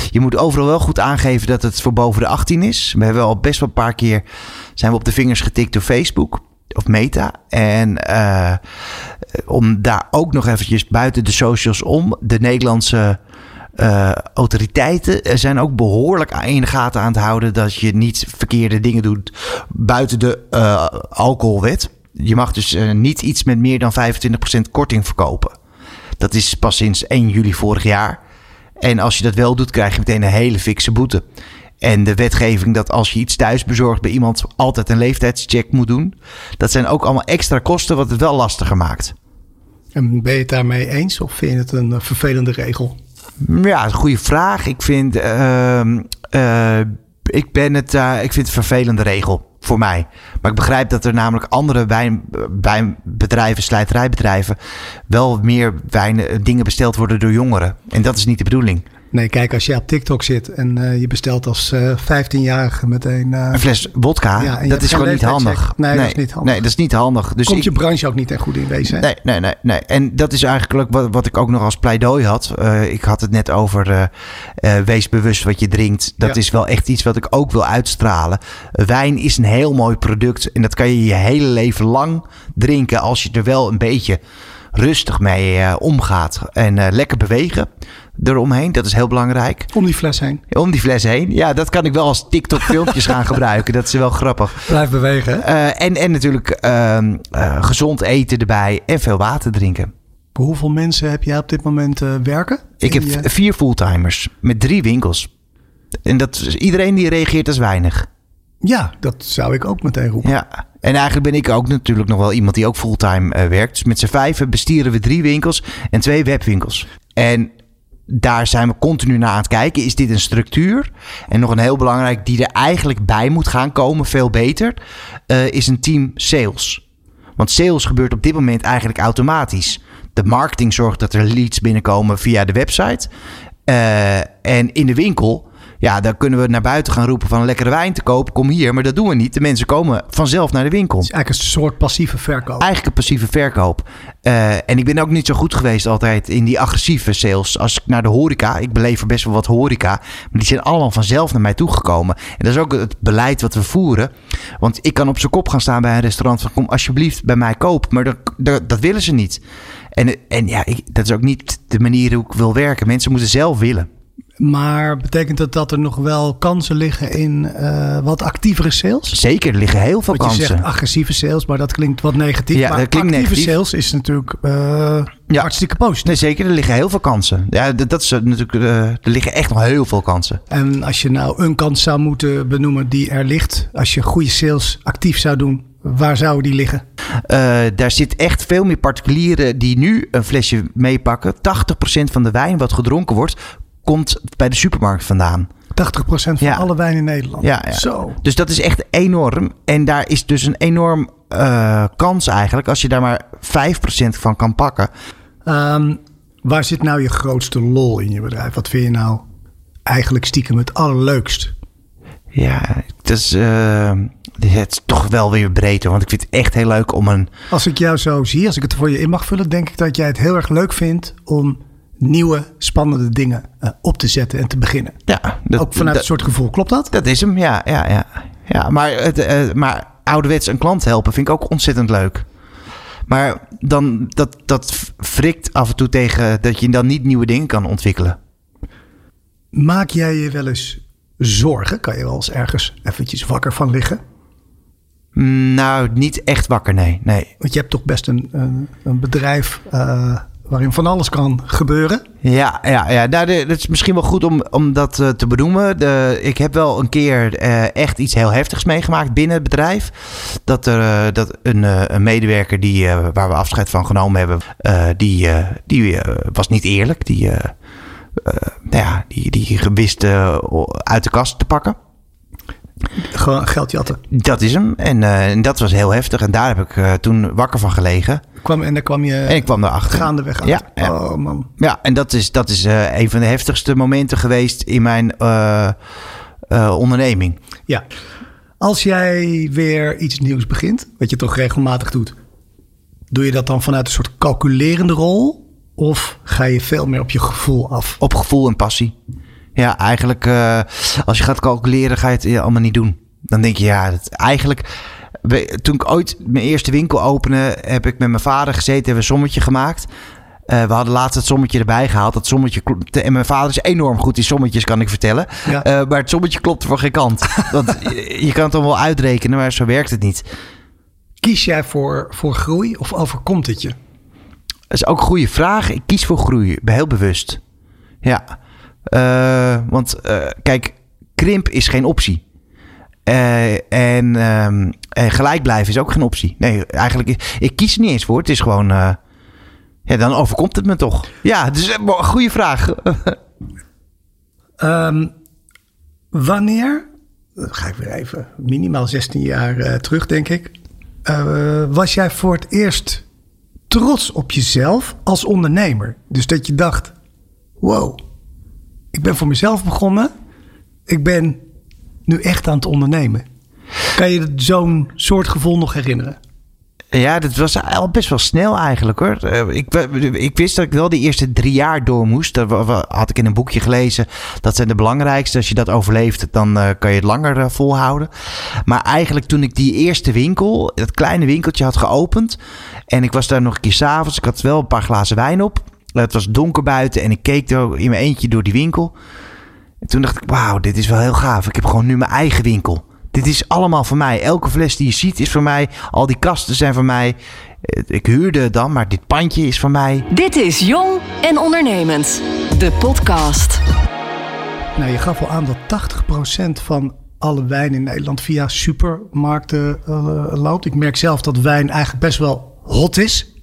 Speaker 1: je moet overal wel goed aangeven dat het voor boven de 18 is. We hebben al best wel een paar keer zijn we op de vingers getikt door Facebook of Meta. En uh, om daar ook nog eventjes buiten de socials om, de Nederlandse uh, autoriteiten zijn ook behoorlijk in de gaten aan het houden dat je niet verkeerde dingen doet buiten de alcoholwet. Je mag dus niet iets met meer dan 25% korting verkopen. Dat is pas sinds 1 juli vorig jaar. En als je dat wel doet, krijg je meteen een hele fikse boete. En de wetgeving dat als je iets thuis bezorgt bij iemand altijd een leeftijdscheck moet doen. Dat zijn ook allemaal extra kosten wat het wel lastiger maakt.
Speaker 3: En ben je het daarmee eens of vind je het een vervelende regel?
Speaker 1: Ja, een goede vraag. Ik vind, uh, uh, ik ben het, uh, ik vind het een vervelende regel voor mij. Maar ik begrijp dat er namelijk andere wijn, wijnbedrijven, slijterijbedrijven, wel meer wijn, dingen besteld worden door jongeren. En dat is niet de bedoeling.
Speaker 3: Nee, kijk, als je op TikTok zit en uh, je bestelt als uh, 15-jarige meteen... Uh,
Speaker 1: een fles vodka, ja, dat is gewoon niet handig.
Speaker 3: Nee, nee, dat is niet handig.
Speaker 1: Nee, dat is niet handig. Dus
Speaker 3: Komt je branche ook niet echt goed in wezen.
Speaker 1: Nee, nee, nee, nee. En dat is eigenlijk wat, wat ik ook nog als pleidooi had. Ik had het net over wees bewust wat je drinkt. Dat ja. is wel echt iets wat ik ook wil uitstralen. Wijn is een heel mooi product en dat kan je je hele leven lang drinken als je er wel een beetje rustig mee uh, omgaat. En uh, lekker bewegen eromheen. Dat is heel belangrijk.
Speaker 3: Om die fles heen.
Speaker 1: Om die fles heen. Ja, dat kan ik wel als TikTok filmpjes gaan gebruiken. Dat is wel grappig.
Speaker 3: Blijf bewegen.
Speaker 1: Uh, en, en natuurlijk gezond eten erbij en veel water drinken.
Speaker 3: Hoeveel mensen heb jij op dit moment werken?
Speaker 1: Ik heb die, vier fulltimers met drie winkels. En dat, iedereen die reageert is weinig.
Speaker 3: Ja, dat zou ik ook meteen roepen.
Speaker 1: Ja, en eigenlijk ben ik ook natuurlijk nog wel iemand die ook fulltime werkt. Dus met z'n vijven bestieren we drie winkels en twee webwinkels. En daar zijn we continu naar aan het kijken. Is dit een structuur? En nog een heel belangrijk, die er eigenlijk bij moet gaan komen, veel beter, uh, is een team sales. Want sales gebeurt op dit moment eigenlijk automatisch. De marketing zorgt dat er leads binnenkomen via de website. Uh, en in de winkel ja, dan kunnen we naar buiten gaan roepen van een lekkere wijn te kopen. Kom hier, maar dat doen we niet. De mensen komen vanzelf naar de winkel. Het
Speaker 3: is eigenlijk een soort passieve verkoop.
Speaker 1: Eigenlijk een passieve verkoop. Uh, en ik ben ook niet zo goed geweest altijd in die agressieve sales. Als ik naar de horeca, ik beleef er best wel wat horeca. Maar die zijn allemaal vanzelf naar mij toegekomen. En dat is ook het beleid wat we voeren. Want ik kan op zijn kop gaan staan bij een restaurant van kom alsjeblieft bij mij koop. Maar dat, dat, dat willen ze niet. En, en ja, ik, dat is ook niet de manier hoe ik wil werken. Mensen moeten zelf willen.
Speaker 3: Maar betekent dat dat er nog wel kansen liggen in uh, wat actievere sales?
Speaker 1: Zeker, er liggen heel veel kansen.
Speaker 3: Je zegt agressieve sales, maar dat klinkt wat negatief.
Speaker 1: Ja,
Speaker 3: maar
Speaker 1: dat klinkt
Speaker 3: actieve
Speaker 1: negatief.
Speaker 3: sales is natuurlijk uh, ja. hartstikke positief.
Speaker 1: Nee, zeker, er liggen heel veel kansen. Ja, dat, dat is natuurlijk, uh, er liggen echt nog heel veel kansen.
Speaker 3: En als je nou een kans zou moeten benoemen die er ligt, als je goede sales actief zou doen, Waar zouden die liggen?
Speaker 1: Uh, daar zit echt veel meer particulieren die nu een flesje meepakken. 80% van de wijn wat gedronken wordt, komt bij de supermarkt vandaan.
Speaker 3: 80% van ja. alle wijn in Nederland.
Speaker 1: Ja, ja,
Speaker 3: Zo.
Speaker 1: Dus dat is echt enorm. En daar is dus een enorm uh, kans eigenlijk als je daar maar 5% van kan pakken.
Speaker 3: Um, waar zit nou je grootste lol in je bedrijf? Wat vind je nou eigenlijk stiekem het allerleukst?
Speaker 1: Ja, het is, uh, het is toch wel weer breder. Want ik vind het echt heel leuk om een...
Speaker 3: Als ik jou zo zie, als ik het voor je in mag vullen... denk ik dat jij het heel erg leuk vindt om nieuwe, spannende dingen uh, op te zetten en te beginnen.
Speaker 1: Ja,
Speaker 3: dat, ook vanuit dat, een soort gevoel. Klopt dat?
Speaker 1: Dat is hem, ja. ja, ja. ja maar, het, uh, maar ouderwets een klant helpen vind ik ook ontzettend leuk. Maar dan, dat, dat frikt af en toe tegen dat je dan niet nieuwe dingen kan ontwikkelen.
Speaker 3: Maak jij je wel eens zorgen? Kan je wel eens ergens eventjes wakker van liggen?
Speaker 1: Nou, niet echt wakker, nee. nee.
Speaker 3: Want je hebt toch best een, een, een bedrijf uh, waarin van alles kan gebeuren.
Speaker 1: Ja, ja, ja. Nou, het is misschien wel goed om, om dat uh, te benoemen. De, ik heb wel een keer uh, echt iets heel heftigs meegemaakt binnen het bedrijf. Dat, er, dat een, een medewerker die, waar we afscheid van genomen hebben, die, die was niet eerlijk. Die, nou ja, die, die gewist uit de kast te pakken.
Speaker 3: Gewoon geld jatten.
Speaker 1: Dat is hem. En, en, dat was heel heftig. En daar heb ik toen wakker van gelegen.
Speaker 3: Kwam, en daar kwam je
Speaker 1: en ik kwam erachter.
Speaker 3: gaandeweg
Speaker 1: Ja,
Speaker 3: ja. Oh man.
Speaker 1: Ja, en dat is, dat is uh, een van de heftigste momenten geweest in mijn onderneming.
Speaker 3: Ja. Als jij weer iets nieuws begint, wat je toch regelmatig doet, doe je dat dan vanuit een soort calculerende rol? Of ga je veel meer op je gevoel af?
Speaker 1: Op gevoel en passie. Ja, eigenlijk als je gaat calculeren ga je het allemaal niet doen. Dan denk je, ja, dat, eigenlijk... Toen ik ooit mijn eerste winkel opende, heb ik met mijn vader gezeten en we een sommetje gemaakt. Uh, we hadden laatst het sommetje erbij gehaald. Dat sommetje en mijn vader is enorm goed in sommetjes, kan ik vertellen. Ja. Uh, maar het sommetje klopt voor geen kant. Want je kan het dan wel uitrekenen, maar zo werkt het niet.
Speaker 3: Kies jij voor, voor groei of overkomt het je?
Speaker 1: Dat is ook een goede vraag. Ik kies voor groei, ben heel bewust. Ja. Uh, want kijk, krimp is geen optie. Uh, en, um, en, gelijk blijven is ook geen optie. Nee, eigenlijk, ik kies er niet eens voor. Het is gewoon, ja, dan overkomt het me toch. Ja, dus een goede vraag.
Speaker 3: um, wanneer, ga ik weer even, minimaal 16 jaar terug denk ik. was jij voor het eerst trots op jezelf als ondernemer? Dus dat je dacht, wow, ik ben voor mezelf begonnen. Ik ben nu echt aan het ondernemen. Kan je zo'n soort gevoel nog herinneren?
Speaker 1: Ja, dat was al best wel snel eigenlijk hoor. Ik, ik wist dat ik wel die eerste drie jaar door moest. Dat had ik in een boekje gelezen. Dat zijn de belangrijkste. Als je dat overleeft, dan uh, kan je het langer uh, volhouden. Maar eigenlijk toen ik die eerste winkel, dat kleine winkeltje had geopend. En ik was daar nog een keer s'avonds. Ik had wel een paar glazen wijn op. Het was donker buiten en ik keek er in mijn eentje door die winkel. En toen dacht ik, wauw, dit is wel heel gaaf. Ik heb gewoon nu mijn eigen winkel. Dit is allemaal voor mij. Elke fles die je ziet is voor mij. Al die kasten zijn voor mij. Ik huurde het dan, maar dit pandje is voor mij.
Speaker 2: Dit is Jong en Ondernemend. De podcast.
Speaker 3: Nou, je gaf al aan dat 80% van alle wijn in Nederland via supermarkten uh, loopt. Ik merk zelf dat wijn eigenlijk best wel hot is.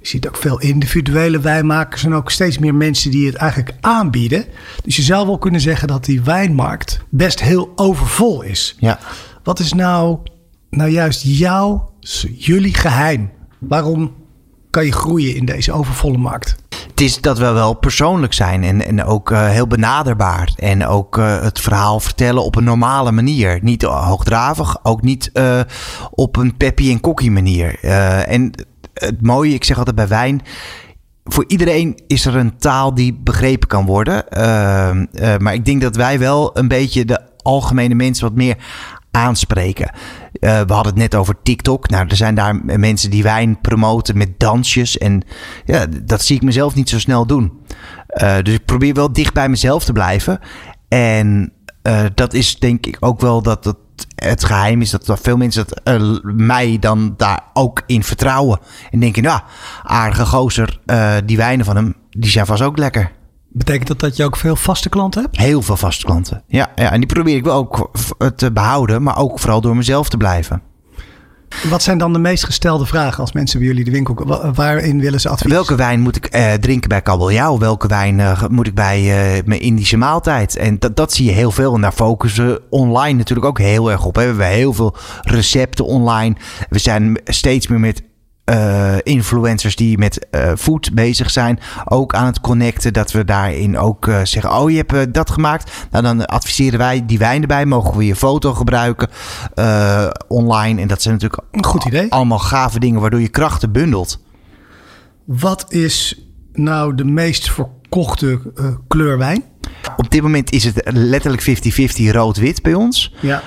Speaker 3: Je ziet ook veel individuele wijnmakers en ook steeds meer mensen die het eigenlijk aanbieden. Dus je zou wel kunnen zeggen dat die wijnmarkt best heel overvol is.
Speaker 1: Ja.
Speaker 3: Wat is nou, nou juist jouw, jullie geheim? Waarom kan je groeien in deze overvolle markt?
Speaker 1: Het is dat we wel persoonlijk zijn en, en ook uh, heel benaderbaar. En ook uh, het verhaal vertellen op een normale manier. Niet hoogdravig, ook niet uh, op een peppy en kokkie manier. en het mooie, ik zeg altijd bij wijn. Voor iedereen is er een taal die begrepen kan worden. Uh, uh, maar ik denk dat wij wel een beetje de algemene mensen wat meer aanspreken. Uh, we hadden het net over TikTok. Nou, er zijn daar mensen die wijn promoten met dansjes. En ja, dat zie ik mezelf niet zo snel doen. dus ik probeer wel dicht bij mezelf te blijven. En dat is denk ik ook wel dat, dat het geheim is dat veel mensen dat, uh, mij dan daar ook in vertrouwen. En denken, nou, aardige gozer, uh, die wijnen van hem, die zijn vast ook lekker.
Speaker 3: Betekent dat dat je ook veel vaste klanten hebt?
Speaker 1: Heel veel vaste klanten, ja. ja en die probeer ik wel ook te behouden, maar ook vooral door mezelf te blijven.
Speaker 3: Wat zijn dan de meest gestelde vragen als mensen bij jullie de winkel Waarin willen ze advies?
Speaker 1: Welke wijn moet ik uh, drinken bij kabeljauw? Welke wijn uh, moet ik bij uh, mijn Indische maaltijd? En dat, dat zie je heel veel. En daar focussen online natuurlijk ook heel erg op. We hebben heel veel recepten online. We zijn steeds meer met uh, influencers die met uh, food bezig zijn, ook aan het connecten. Dat we daarin ook uh, zeggen: Oh, je hebt dat gemaakt. Nou, dan adviseren wij die wijn erbij. Mogen we je foto gebruiken online? En dat zijn natuurlijk
Speaker 3: een goed idee.
Speaker 1: Allemaal gave dingen waardoor je krachten bundelt.
Speaker 3: Wat is nou de meest verkochte kleur wijn?
Speaker 1: Op dit moment is het letterlijk 50-50 rood-wit bij ons.
Speaker 3: Ja.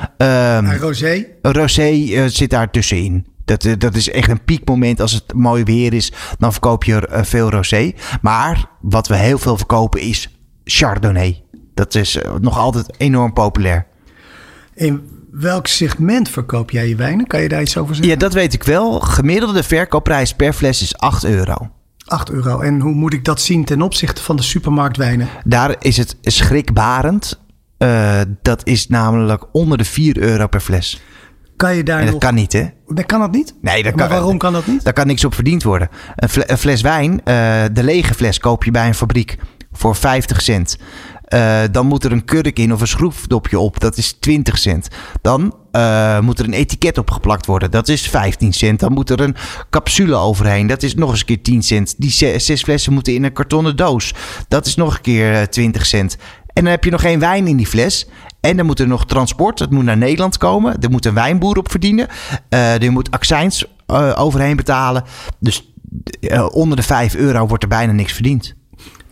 Speaker 1: Um,
Speaker 3: en rosé?
Speaker 1: Rosé zit daar tussenin. Dat, eh, dat is echt een piekmoment. Als het mooi weer is, dan verkoop je uh, veel rosé. Maar wat we heel veel verkopen is Chardonnay. Dat is eh, nog altijd enorm populair.
Speaker 3: In welk segment verkoop jij je wijnen? Kan je daar iets over zeggen?
Speaker 1: Ja, dat weet ik wel. Gemiddelde verkoopprijs per fles is 8 euro.
Speaker 3: 8 euro. En hoe moet ik dat zien ten opzichte van de supermarktwijnen?
Speaker 1: Daar is het schrikbarend. Uh, dat is namelijk onder de 4 euro per fles.
Speaker 3: Kan je daar
Speaker 1: en dat
Speaker 3: nog...
Speaker 1: kan niet, hè?
Speaker 3: Dat kan dat niet?
Speaker 1: Nee, dat
Speaker 3: maar
Speaker 1: kan,
Speaker 3: waarom kan dat niet?
Speaker 1: Daar kan niks op verdiend worden. Een, fles, een fles wijn, uh, de lege fles koop je bij een fabriek voor 50 cent. Uh, dan moet er een kurk in of een schroefdopje op. Dat is 20 cent. Dan uh, moet er een etiket opgeplakt worden. Dat is 15 cent. Dan moet er een capsule overheen. Dat is nog eens een keer 10 cent. Die zes flessen moeten in een kartonnen doos. Dat is nog een keer 20 cent. En dan heb je nog geen wijn in die fles. En dan moet er nog transport. Het moet naar Nederland komen. Er moet een wijnboer op verdienen. Uh, er moet accijns uh, overheen betalen. Dus uh, onder de 5 euro wordt er bijna niks verdiend.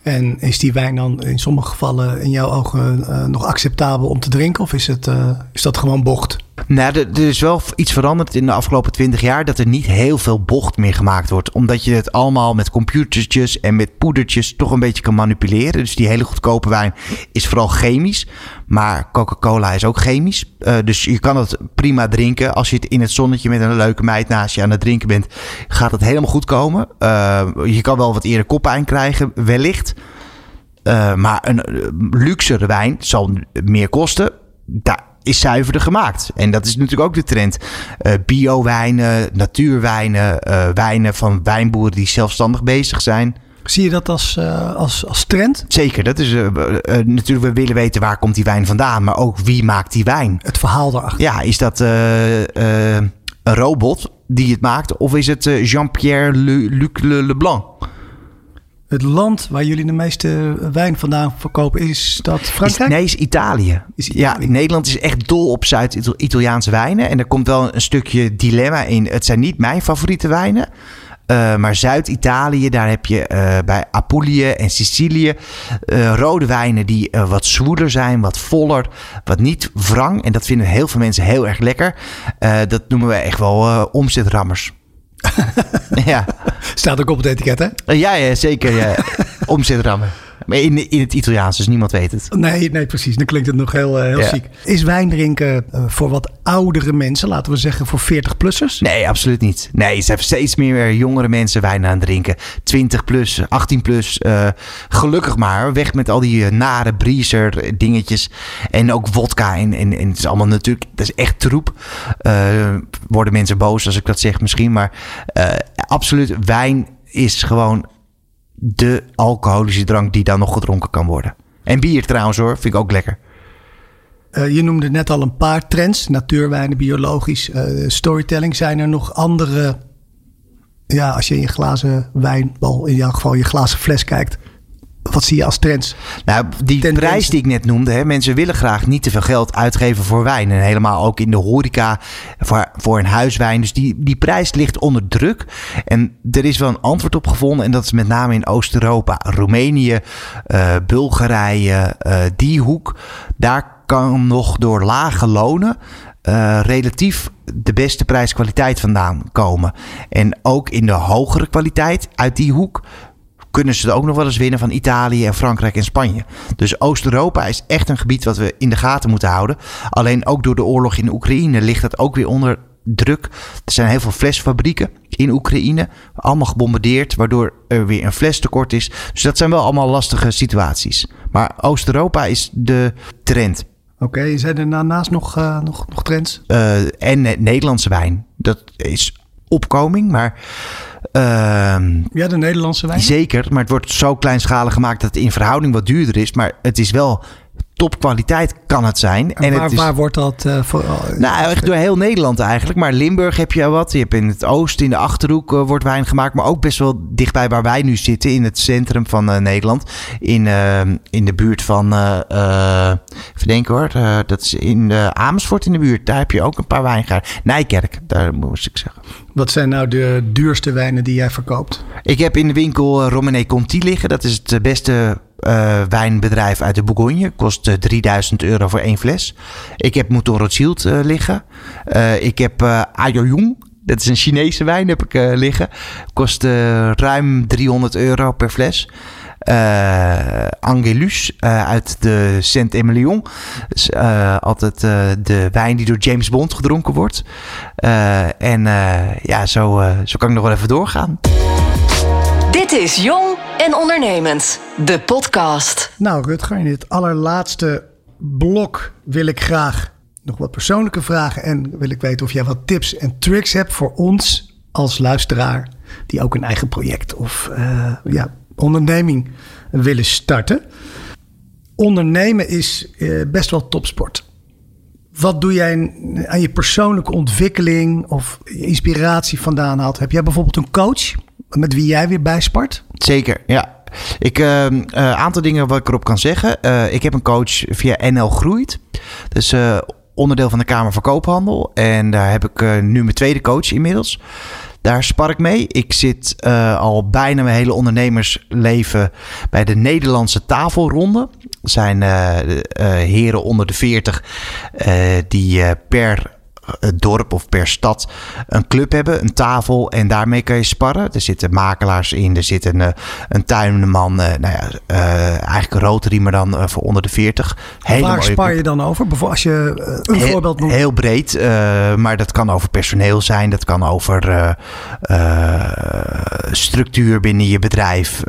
Speaker 3: En is die wijn dan in sommige gevallen in jouw ogen nog acceptabel om te drinken? Of is, het, is dat gewoon bocht?
Speaker 1: Nou, er, is wel iets veranderd in de afgelopen twintig jaar dat er niet heel veel bocht meer gemaakt wordt. Omdat je het allemaal met computertjes en met poedertjes toch een beetje kan manipuleren. Dus die hele goedkope wijn is vooral chemisch. Maar Coca-Cola is ook chemisch. Uh, dus je kan het prima drinken. Als je het in het zonnetje met een leuke meid naast je aan het drinken bent, gaat het helemaal goed komen. Uh, je kan wel wat eerder koppijn krijgen, wellicht. Uh, maar een luxere wijn zal meer kosten. Daar is zuiverder gemaakt. En dat is natuurlijk ook de trend. Uh, Bio-wijnen, natuurwijnen, uh, wijnen van wijnboeren die zelfstandig bezig zijn.
Speaker 3: Zie je dat als, uh, als, als trend?
Speaker 1: Zeker. Dat is, natuurlijk, we willen weten waar komt die wijn vandaan. Maar ook wie maakt die wijn?
Speaker 3: Het verhaal daarachter.
Speaker 1: Ja, is dat een robot die het maakt? Of is het Jean-Pierre Luc Le, Leblanc?
Speaker 3: Het land waar jullie de meeste wijn vandaan verkopen, is dat Frankrijk?
Speaker 1: Is, nee, is Italië.
Speaker 3: is Italië.
Speaker 1: Ja, Nederland is echt dol op Zuid-Italiaanse wijnen. En er komt wel een stukje dilemma in. Het zijn niet mijn favoriete wijnen. Uh, maar Zuid-Italië, daar heb je uh, bij Apulië en Sicilië uh, rode wijnen die wat zwoeler zijn, wat voller, wat niet wrang. En dat vinden heel veel mensen heel erg lekker. dat noemen we echt wel omzetrammers. Ja.
Speaker 3: Staat ook op het etiket, hè?
Speaker 1: Ja, ja zeker. Ja. Omzetrammen. Maar in, in het Italiaans, dus niemand weet het.
Speaker 3: Nee, nee precies. Dan klinkt het nog heel, uh, heel ja. ziek. Is wijn drinken uh, voor wat oudere mensen, laten we zeggen voor 40-plussers?
Speaker 1: Nee, absoluut niet. Nee, ze hebben steeds meer jongere mensen wijn aan het drinken. 20 plus, 18 plus. Uh, gelukkig maar. Weg met al die nare briezer dingetjes. En ook vodka. En, en, en het is allemaal natuurlijk, dat is echt troep. worden mensen boos als ik dat zeg misschien. Maar absoluut, wijn is gewoon de alcoholische drank die dan nog gedronken kan worden. En bier trouwens hoor, vind ik ook lekker.
Speaker 3: Uh, je noemde net al een paar trends. Natuurwijnen, biologisch, uh, storytelling. Zijn er nog andere... Ja, als je in je glazen wijn, wel in jouw geval je glazen fles kijkt... Wat zie je als trends?
Speaker 1: Nou, die Ten prijs die ik net noemde, hè, mensen willen graag niet te veel geld uitgeven voor wijn. En helemaal ook in de horeca voor, voor een huiswijn. Dus die, die prijs ligt onder druk. En er is wel een antwoord op gevonden. En dat is met name in Oost-Europa, Roemenië, uh, Bulgarije, uh, die hoek. Daar kan nog door lage lonen uh, relatief de beste prijs-kwaliteit vandaan komen. En ook in de hogere kwaliteit uit die hoek kunnen ze er ook nog wel eens winnen van Italië en Frankrijk en Spanje. Dus Oost-Europa is echt een gebied wat we in de gaten moeten houden. Alleen ook door de oorlog in Oekraïne ligt dat ook weer onder druk. Er zijn heel veel flesfabrieken in Oekraïne, allemaal gebombardeerd, waardoor er weer een flestekort is. Dus dat zijn wel allemaal lastige situaties. Maar Oost-Europa is de trend.
Speaker 3: Oké, okay, zijn er daarnaast nog, uh, nog, nog trends?
Speaker 1: Uh, en Nederlandse wijn. Dat is opkoming, maar... Uh,
Speaker 3: ja, de Nederlandse wijn?
Speaker 1: Zeker, maar het wordt zo kleinschalig gemaakt dat het in verhouding wat duurder is. Maar het is wel topkwaliteit kan het zijn.
Speaker 3: En,
Speaker 1: en
Speaker 3: waar,
Speaker 1: het is,
Speaker 3: waar wordt dat uh, voor?
Speaker 1: Nou, echt door heel Nederland eigenlijk. Maar Limburg heb je wat. Je hebt in het oosten, in de Achterhoek uh, wordt wijn gemaakt. Maar ook best wel dichtbij waar wij nu zitten. In het centrum van uh, Nederland. In, in de buurt van... verdenken hoor. dat is in Amersfoort in de buurt. Daar heb je ook een paar wijngaarden. Nijkerk, daar moest ik zeggen.
Speaker 3: Wat zijn nou de duurste wijnen die jij verkoopt?
Speaker 1: Ik heb in de winkel Romanée Conti liggen. Dat is het beste uh, wijnbedrijf uit de Bourgogne. Kost uh, 3000 euro voor één fles. Ik heb Mouton Rothschild uh, liggen. ik heb uh, Ayuyong. Dat is een Chinese wijn, heb ik liggen. Kost ruim 300 euro per fles. Angelus uit de Saint-Emilion. Dus, altijd de wijn die door James Bond gedronken wordt. en ja, zo, zo kan ik nog wel even doorgaan.
Speaker 2: Dit is Jong en Ondernemend, de podcast.
Speaker 3: Nou, Rutger, in dit allerlaatste blok wil ik graag nog wat persoonlijke vragen. En wil ik weten of jij wat tips en tricks hebt voor ons als luisteraar. die ook een eigen project of uh, ja, onderneming willen starten. Ondernemen is uh, best wel topsport. Wat doe jij aan je persoonlijke ontwikkeling of inspiratie vandaan haalt? Heb jij bijvoorbeeld een coach met wie jij weer bijspart?
Speaker 1: Zeker, ja. Ik, een uh, uh, aantal dingen wat ik erop kan zeggen. Uh, ik heb een coach via NL Groeit. Dus onderdeel van de Kamer van Koophandel. En daar heb ik nu mijn tweede coach inmiddels. Daar spar ik mee. Ik zit al bijna mijn hele ondernemersleven bij de Nederlandse tafelronde. Er zijn heren onder de 40 die per dorp of per stad een club hebben, een tafel en daarmee kan je sparren. Er zitten makelaars in, er zit een, eh, een tuinman, eh, nou ja, eigenlijk een Rotary, maar dan voor onder de 40.
Speaker 3: Hele Waar spar je dan over? Bijvoorbeeld als je een heel, voorbeeld noemt.
Speaker 1: Heel breed, maar dat kan over personeel zijn, dat kan over structuur binnen je bedrijf.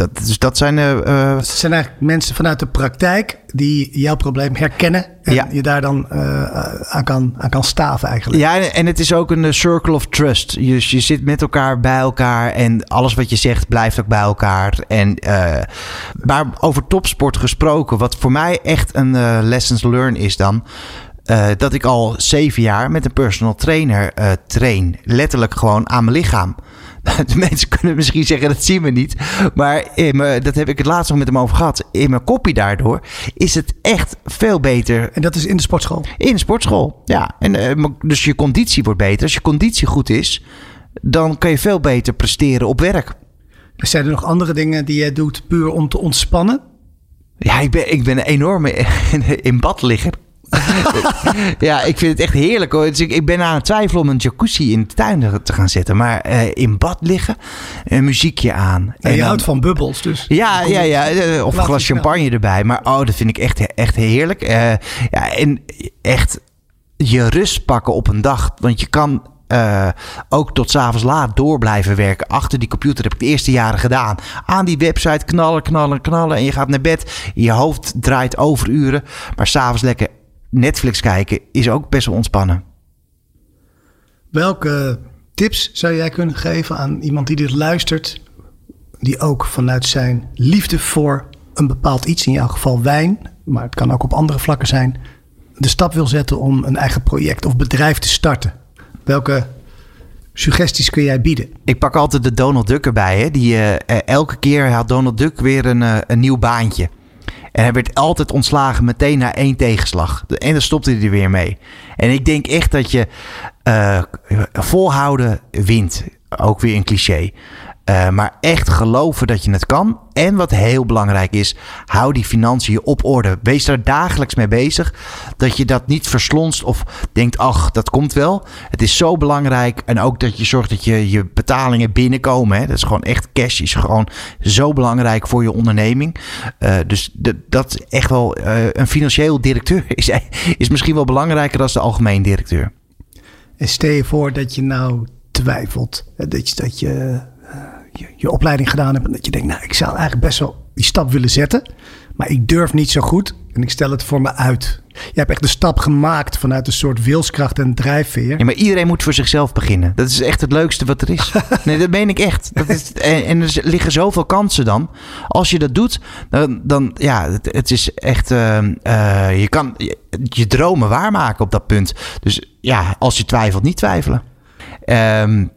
Speaker 1: Dat, dus dat zijn...
Speaker 3: Dus het zijn eigenlijk mensen vanuit de praktijk die jouw probleem herkennen en ja. je daar dan aan, kan, aan kan staven eigenlijk.
Speaker 1: Ja, en het is ook een eh, circle of trust. Je, je zit met elkaar bij elkaar en alles wat je zegt blijft ook bij elkaar. En, uh, maar over topsport gesproken, wat voor mij echt een lessons learned is dan... Uh, dat ik al zeven jaar met een personal trainer uh, train. Letterlijk gewoon aan mijn lichaam. De mensen kunnen misschien zeggen dat zien we niet. Maar in me, dat heb ik het laatst nog met hem over gehad. In mijn kopie daardoor is het echt veel beter.
Speaker 3: En dat is in de sportschool?
Speaker 1: In de sportschool, ja. En, uh, dus je conditie wordt beter. Als je conditie goed is, dan kan je veel beter presteren op werk.
Speaker 3: Zijn er nog andere dingen die je doet puur om te ontspannen?
Speaker 1: Ja, ik ben, ik ben een enorme in bad ligger. ja, ik vind het echt heerlijk hoor. Dus ik, ik, ben aan het twijfelen om een jacuzzi in de tuin te gaan zetten. Maar uh, in bad liggen, een muziekje aan.
Speaker 3: En, je dan, houdt van bubbels dus.
Speaker 1: Ja, ja, ja. Eh, of een glas champagne erbij. Maar oh, dat vind ik echt, echt heerlijk. Uh, ja, en echt je rust pakken op een dag. Want je kan uh, ook tot s'avonds laat door blijven werken. Achter die computer heb ik de eerste jaren gedaan. Aan die website knallen, knallen, knallen. En je gaat naar bed. Je hoofd draait over uren. Maar s'avonds lekker Netflix kijken is ook best wel ontspannen.
Speaker 3: Welke tips zou jij kunnen geven aan iemand die dit luistert, die ook vanuit zijn liefde voor een bepaald iets, in jouw geval wijn, maar het kan ook op andere vlakken zijn, de stap wil zetten om een eigen project of bedrijf te starten? Welke suggesties kun jij bieden?
Speaker 1: Ik pak altijd de Donald Duck erbij. Hè? Die, uh, elke keer had Donald Duck weer een, uh, een nieuw baantje. En hij werd altijd ontslagen meteen na één tegenslag. En dan stopte hij er weer mee. En ik denk echt dat je uh, volhouden wint. Ook weer een cliché. Uh, maar echt geloven dat je het kan. En wat heel belangrijk is, hou die financiën op orde. Wees daar dagelijks mee bezig. Dat je dat niet verslonst of denkt, ach, dat komt wel. Het is zo belangrijk. En ook dat je zorgt dat je, je betalingen binnenkomen. Hè. Dat is gewoon echt cash. Is gewoon zo belangrijk voor je onderneming. Uh, dus dat is echt wel uh, een financieel directeur is, is misschien wel belangrijker dan de algemeen directeur.
Speaker 3: En stel je voor dat je nou twijfelt. Dat je, dat je je, je opleiding gedaan hebt en dat je denkt, nou, ik zou eigenlijk best wel die stap willen zetten, maar ik durf niet zo goed en ik stel het voor me uit. Je hebt echt de stap gemaakt vanuit een soort wilskracht en drijfveer.
Speaker 1: Ja, maar iedereen moet voor zichzelf beginnen. Dat is echt het leukste wat er is. Nee, dat meen ik echt. Dat is, en, er liggen zoveel kansen dan. Als je dat doet, dan, dan ja, het, het is echt. Uh, uh, je kan je, je, dromen waarmaken op dat punt. Dus ja, als je twijfelt, niet twijfelen. Um,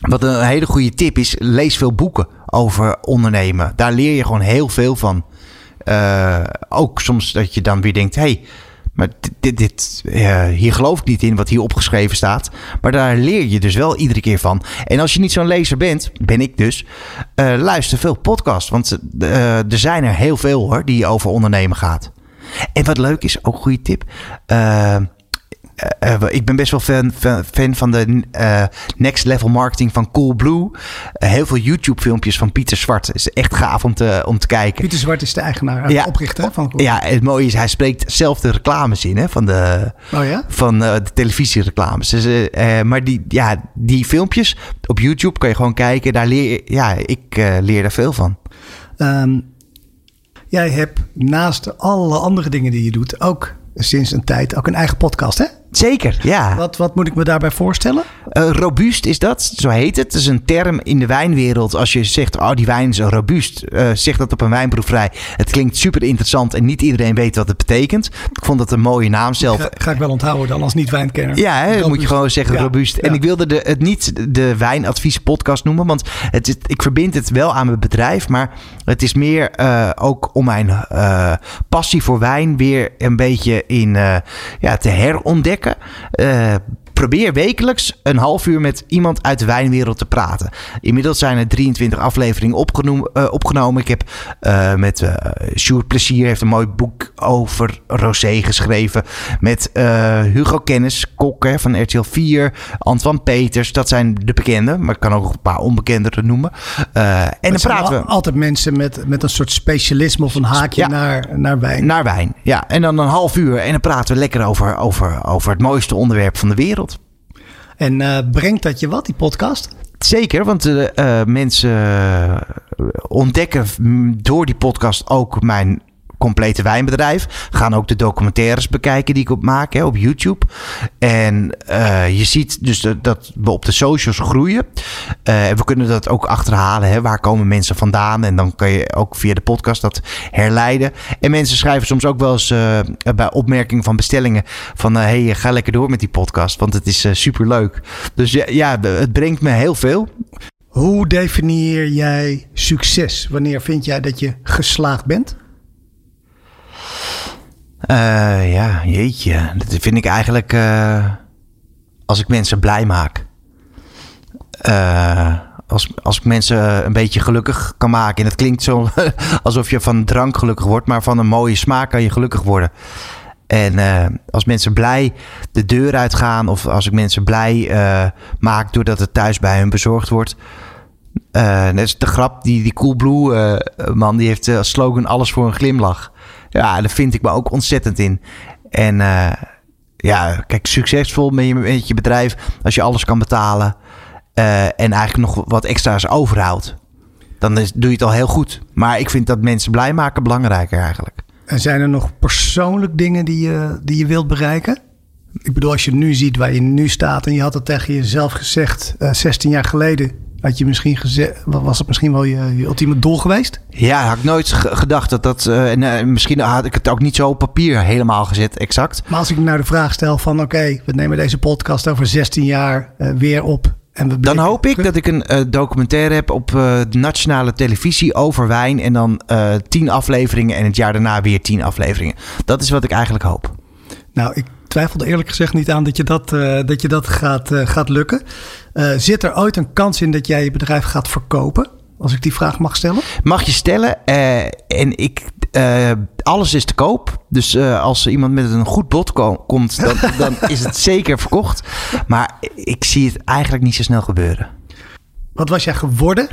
Speaker 1: wat een hele goede tip is, lees veel boeken over ondernemen. Daar leer je gewoon heel veel van. Uh, ook soms dat je dan weer denkt, hey, maar dit, dit uh, hier geloof ik niet in wat hier opgeschreven staat. Maar daar leer je dus wel iedere keer van. En als je niet zo'n lezer bent, ben ik dus, uh, luister veel podcasts. Want er zijn er heel veel hoor, die over ondernemen gaat. En wat leuk is, ook een goede tip eh, eh, ik ben best wel fan, fan, fan van de eh, next level marketing van Coolblue. Eh, heel veel YouTube filmpjes van Pieter Zwart. is echt gaaf om te, om te kijken.
Speaker 3: Pieter Zwart is de eigenaar, ja. oprichter van
Speaker 1: Ja, het mooie is, hij spreekt zelf de reclames in hè, van de,
Speaker 3: oh ja?
Speaker 1: van, de televisiereclames. Dus, maar die, ja, die filmpjes op YouTube kan je gewoon kijken. Daar leer, ja, ik leer daar veel van.
Speaker 3: Um, jij hebt naast alle andere dingen die je doet ook sinds een tijd ook een eigen podcast, hè?
Speaker 1: Zeker, ja.
Speaker 3: Wat, wat moet ik me daarbij voorstellen?
Speaker 1: Uh, robuust is dat, zo heet het. Het is een term in de wijnwereld. Als je zegt, oh die wijn is robuust. Uh, zeg dat op een wijnproeverij. Het klinkt super interessant en niet iedereen weet wat het betekent. Ik vond dat een mooie naam zelf.
Speaker 3: Ga, ga ik wel onthouden dan als niet-wijnkenner.
Speaker 1: Ja, hè, moet je gewoon zeggen ja, robuust. Ja. En ik wilde de, het niet de wijnadvies podcast noemen. Want het is, ik verbind het wel aan mijn bedrijf. Maar het is meer uh, ook om mijn passie voor wijn weer een beetje in, ja, te herontdekken. Uh, probeer wekelijks een half uur met iemand uit de wijnwereld te praten. Inmiddels zijn er 23 afleveringen opgenomen. Uh, opgenomen. Ik heb uh, met uh, Sjoerd Plezier heeft een mooi boek over Rosé geschreven. Met Hugo Kennis, kok hè, van RTL 4. Antoine Peters, dat zijn de bekende. Maar ik kan ook een paar onbekendere noemen. en dan praten we...
Speaker 3: Altijd mensen met, met een soort specialisme of een haakje ja, naar, naar wijn.
Speaker 1: Naar wijn, ja. En dan een half uur en dan praten we lekker over, over, over het mooiste onderwerp van de wereld.
Speaker 3: En uh, brengt dat je wat, die podcast?
Speaker 1: Zeker, want uh, uh, mensen ontdekken door die podcast ook mijn complete wijnbedrijf. Gaan ook de documentaires bekijken die ik op maak hè, op YouTube. En uh, je ziet dus dat, we op de socials groeien. Uh, we kunnen dat ook achterhalen. Hè. Waar komen mensen vandaan? En dan kan je ook via de podcast dat herleiden. En mensen schrijven soms ook wel eens uh, bij opmerkingen van bestellingen van hey, ga lekker door met die podcast, want het is super leuk. Dus ja, ja, het brengt me heel veel.
Speaker 3: Hoe definieer jij succes? Wanneer vind jij dat je geslaagd bent?
Speaker 1: Uh, ja, jeetje. Dat vind ik eigenlijk uh, als ik mensen blij maak. Uh, als, als ik mensen een beetje gelukkig kan maken. En het klinkt zo alsof je van drank gelukkig wordt, maar van een mooie smaak kan je gelukkig worden. En als mensen blij de deur uitgaan, of als ik mensen blij maak doordat het thuis bij hun bezorgd wordt. net is de grap, die, die Coolblue man, die heeft als slogan alles voor een glimlach. Ja, daar vind ik me ook ontzettend in. En uh, ja, kijk, succesvol met je, met je bedrijf als je alles kan betalen uh, en eigenlijk nog wat extra's overhoudt. Dan doe je het al heel goed. Maar ik vind dat mensen blij maken belangrijker eigenlijk.
Speaker 3: En zijn er nog persoonlijk dingen die je, die je wilt bereiken? Ik bedoel, als je nu ziet waar je nu staat en je had het tegen jezelf gezegd uh, 16 jaar geleden had je misschien gezegd, was het misschien wel je, je ultieme doel geweest?
Speaker 1: Ja, had ik nooit gedacht dat dat. Uh, en, uh, misschien had ik het ook niet zo op papier helemaal gezet, exact.
Speaker 3: Maar als ik nou de vraag stel van: oké, okay, we nemen deze podcast over 16 jaar uh, weer op. En we
Speaker 1: dan hoop ik dat ik een documentaire heb op de nationale televisie over wijn. En dan tien afleveringen en het jaar daarna weer tien afleveringen. Dat is wat ik eigenlijk hoop.
Speaker 3: Nou, ik twijfelde eerlijk gezegd niet aan dat je dat, uh, dat, je dat gaat, uh, gaat lukken. Uh, zit er ooit een kans in dat jij je bedrijf gaat verkopen? Als ik die vraag mag stellen?
Speaker 1: Mag je stellen. en ik, alles is te koop. Dus als iemand met een goed bod ko komt, dan, dan is het zeker verkocht. Maar ik zie het eigenlijk niet zo snel gebeuren.
Speaker 3: Wat was jij geworden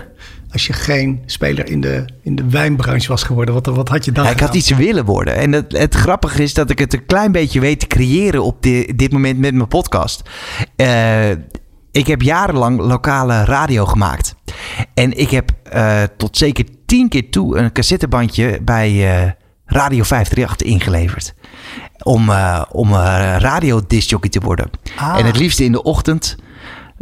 Speaker 3: als je geen speler in de, in de wijnbranche was geworden? Wat, wat had je dan?
Speaker 1: Ja, ik had iets willen worden. En het, het grappige is dat ik het een klein beetje weet te creëren op di, dit moment met mijn podcast. Uh, ik heb jarenlang lokale radio gemaakt. En ik heb uh, tot zeker tien keer toe een cassettebandje bij uh, Radio 538 ingeleverd. Om, om radiodiscjockey te worden. Ah. En het liefst in de ochtend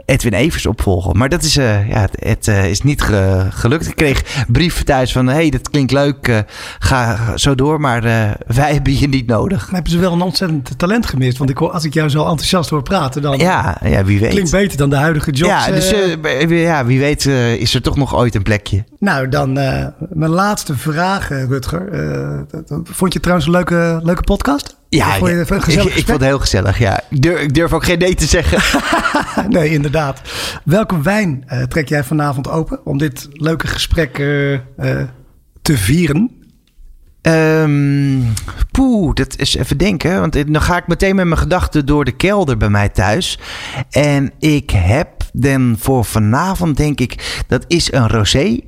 Speaker 1: Edwin Evers opvolgen. Maar dat is, uh, ja, het, het uh, is niet ge gelukt. Ik kreeg brieven thuis van... hey, dat klinkt leuk, uh, ga zo door. Maar wij hebben je niet nodig.
Speaker 3: Maar hebben ze wel een ontzettend talent gemist? Want ik, als ik jou zo enthousiast hoor praten... dan
Speaker 1: ja, ja, wie weet.
Speaker 3: klinkt beter dan de huidige jobs.
Speaker 1: Ja, dus ja, wie weet is er toch nog ooit een plekje.
Speaker 3: Nou, dan mijn laatste vraag, Rutger. vond je trouwens een leuke, leuke podcast?
Speaker 1: Ja, vond je ik, ik, ik, vond het heel gezellig. Ja. Ik, durf, ik durf ook geen nee te zeggen.
Speaker 3: nee, inderdaad. Welke wijn uh, trek jij vanavond open om dit leuke gesprek uh, uh, te vieren?
Speaker 1: Um, poeh, dat is even denken. Want dan ga ik meteen met mijn gedachten door de kelder bij mij thuis. En ik heb dan voor vanavond, denk ik, dat is een rosé.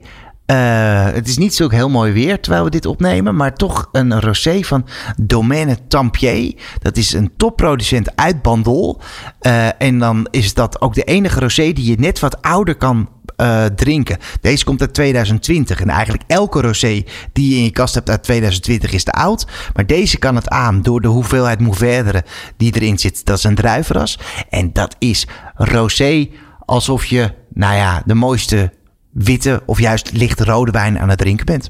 Speaker 1: Uh, het is niet zo heel mooi weer terwijl we dit opnemen, maar toch een rosé van Domaine Tampier. Dat is een topproducent uit Bandol. Uh, en dan is dat ook de enige rosé die je net wat ouder kan uh, drinken. Deze komt uit 2020 en eigenlijk elke rosé die je in je kast hebt uit 2020 is te oud. Maar deze kan het aan door de hoeveelheid mourvèdre die erin zit. Dat is een druivenras en dat is rosé alsof je, nou ja, de mooiste witte of juist licht rode wijn aan het drinken bent.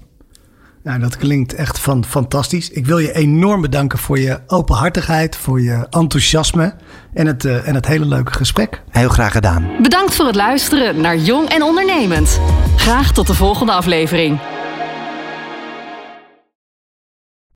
Speaker 4: Nou, dat klinkt echt van, fantastisch. Ik wil je enorm bedanken voor je openhartigheid, voor je enthousiasme en het, uh, en het hele leuke gesprek.
Speaker 1: Heel graag gedaan.
Speaker 2: Bedankt voor het luisteren naar Jong en Ondernemend. Graag tot de volgende aflevering.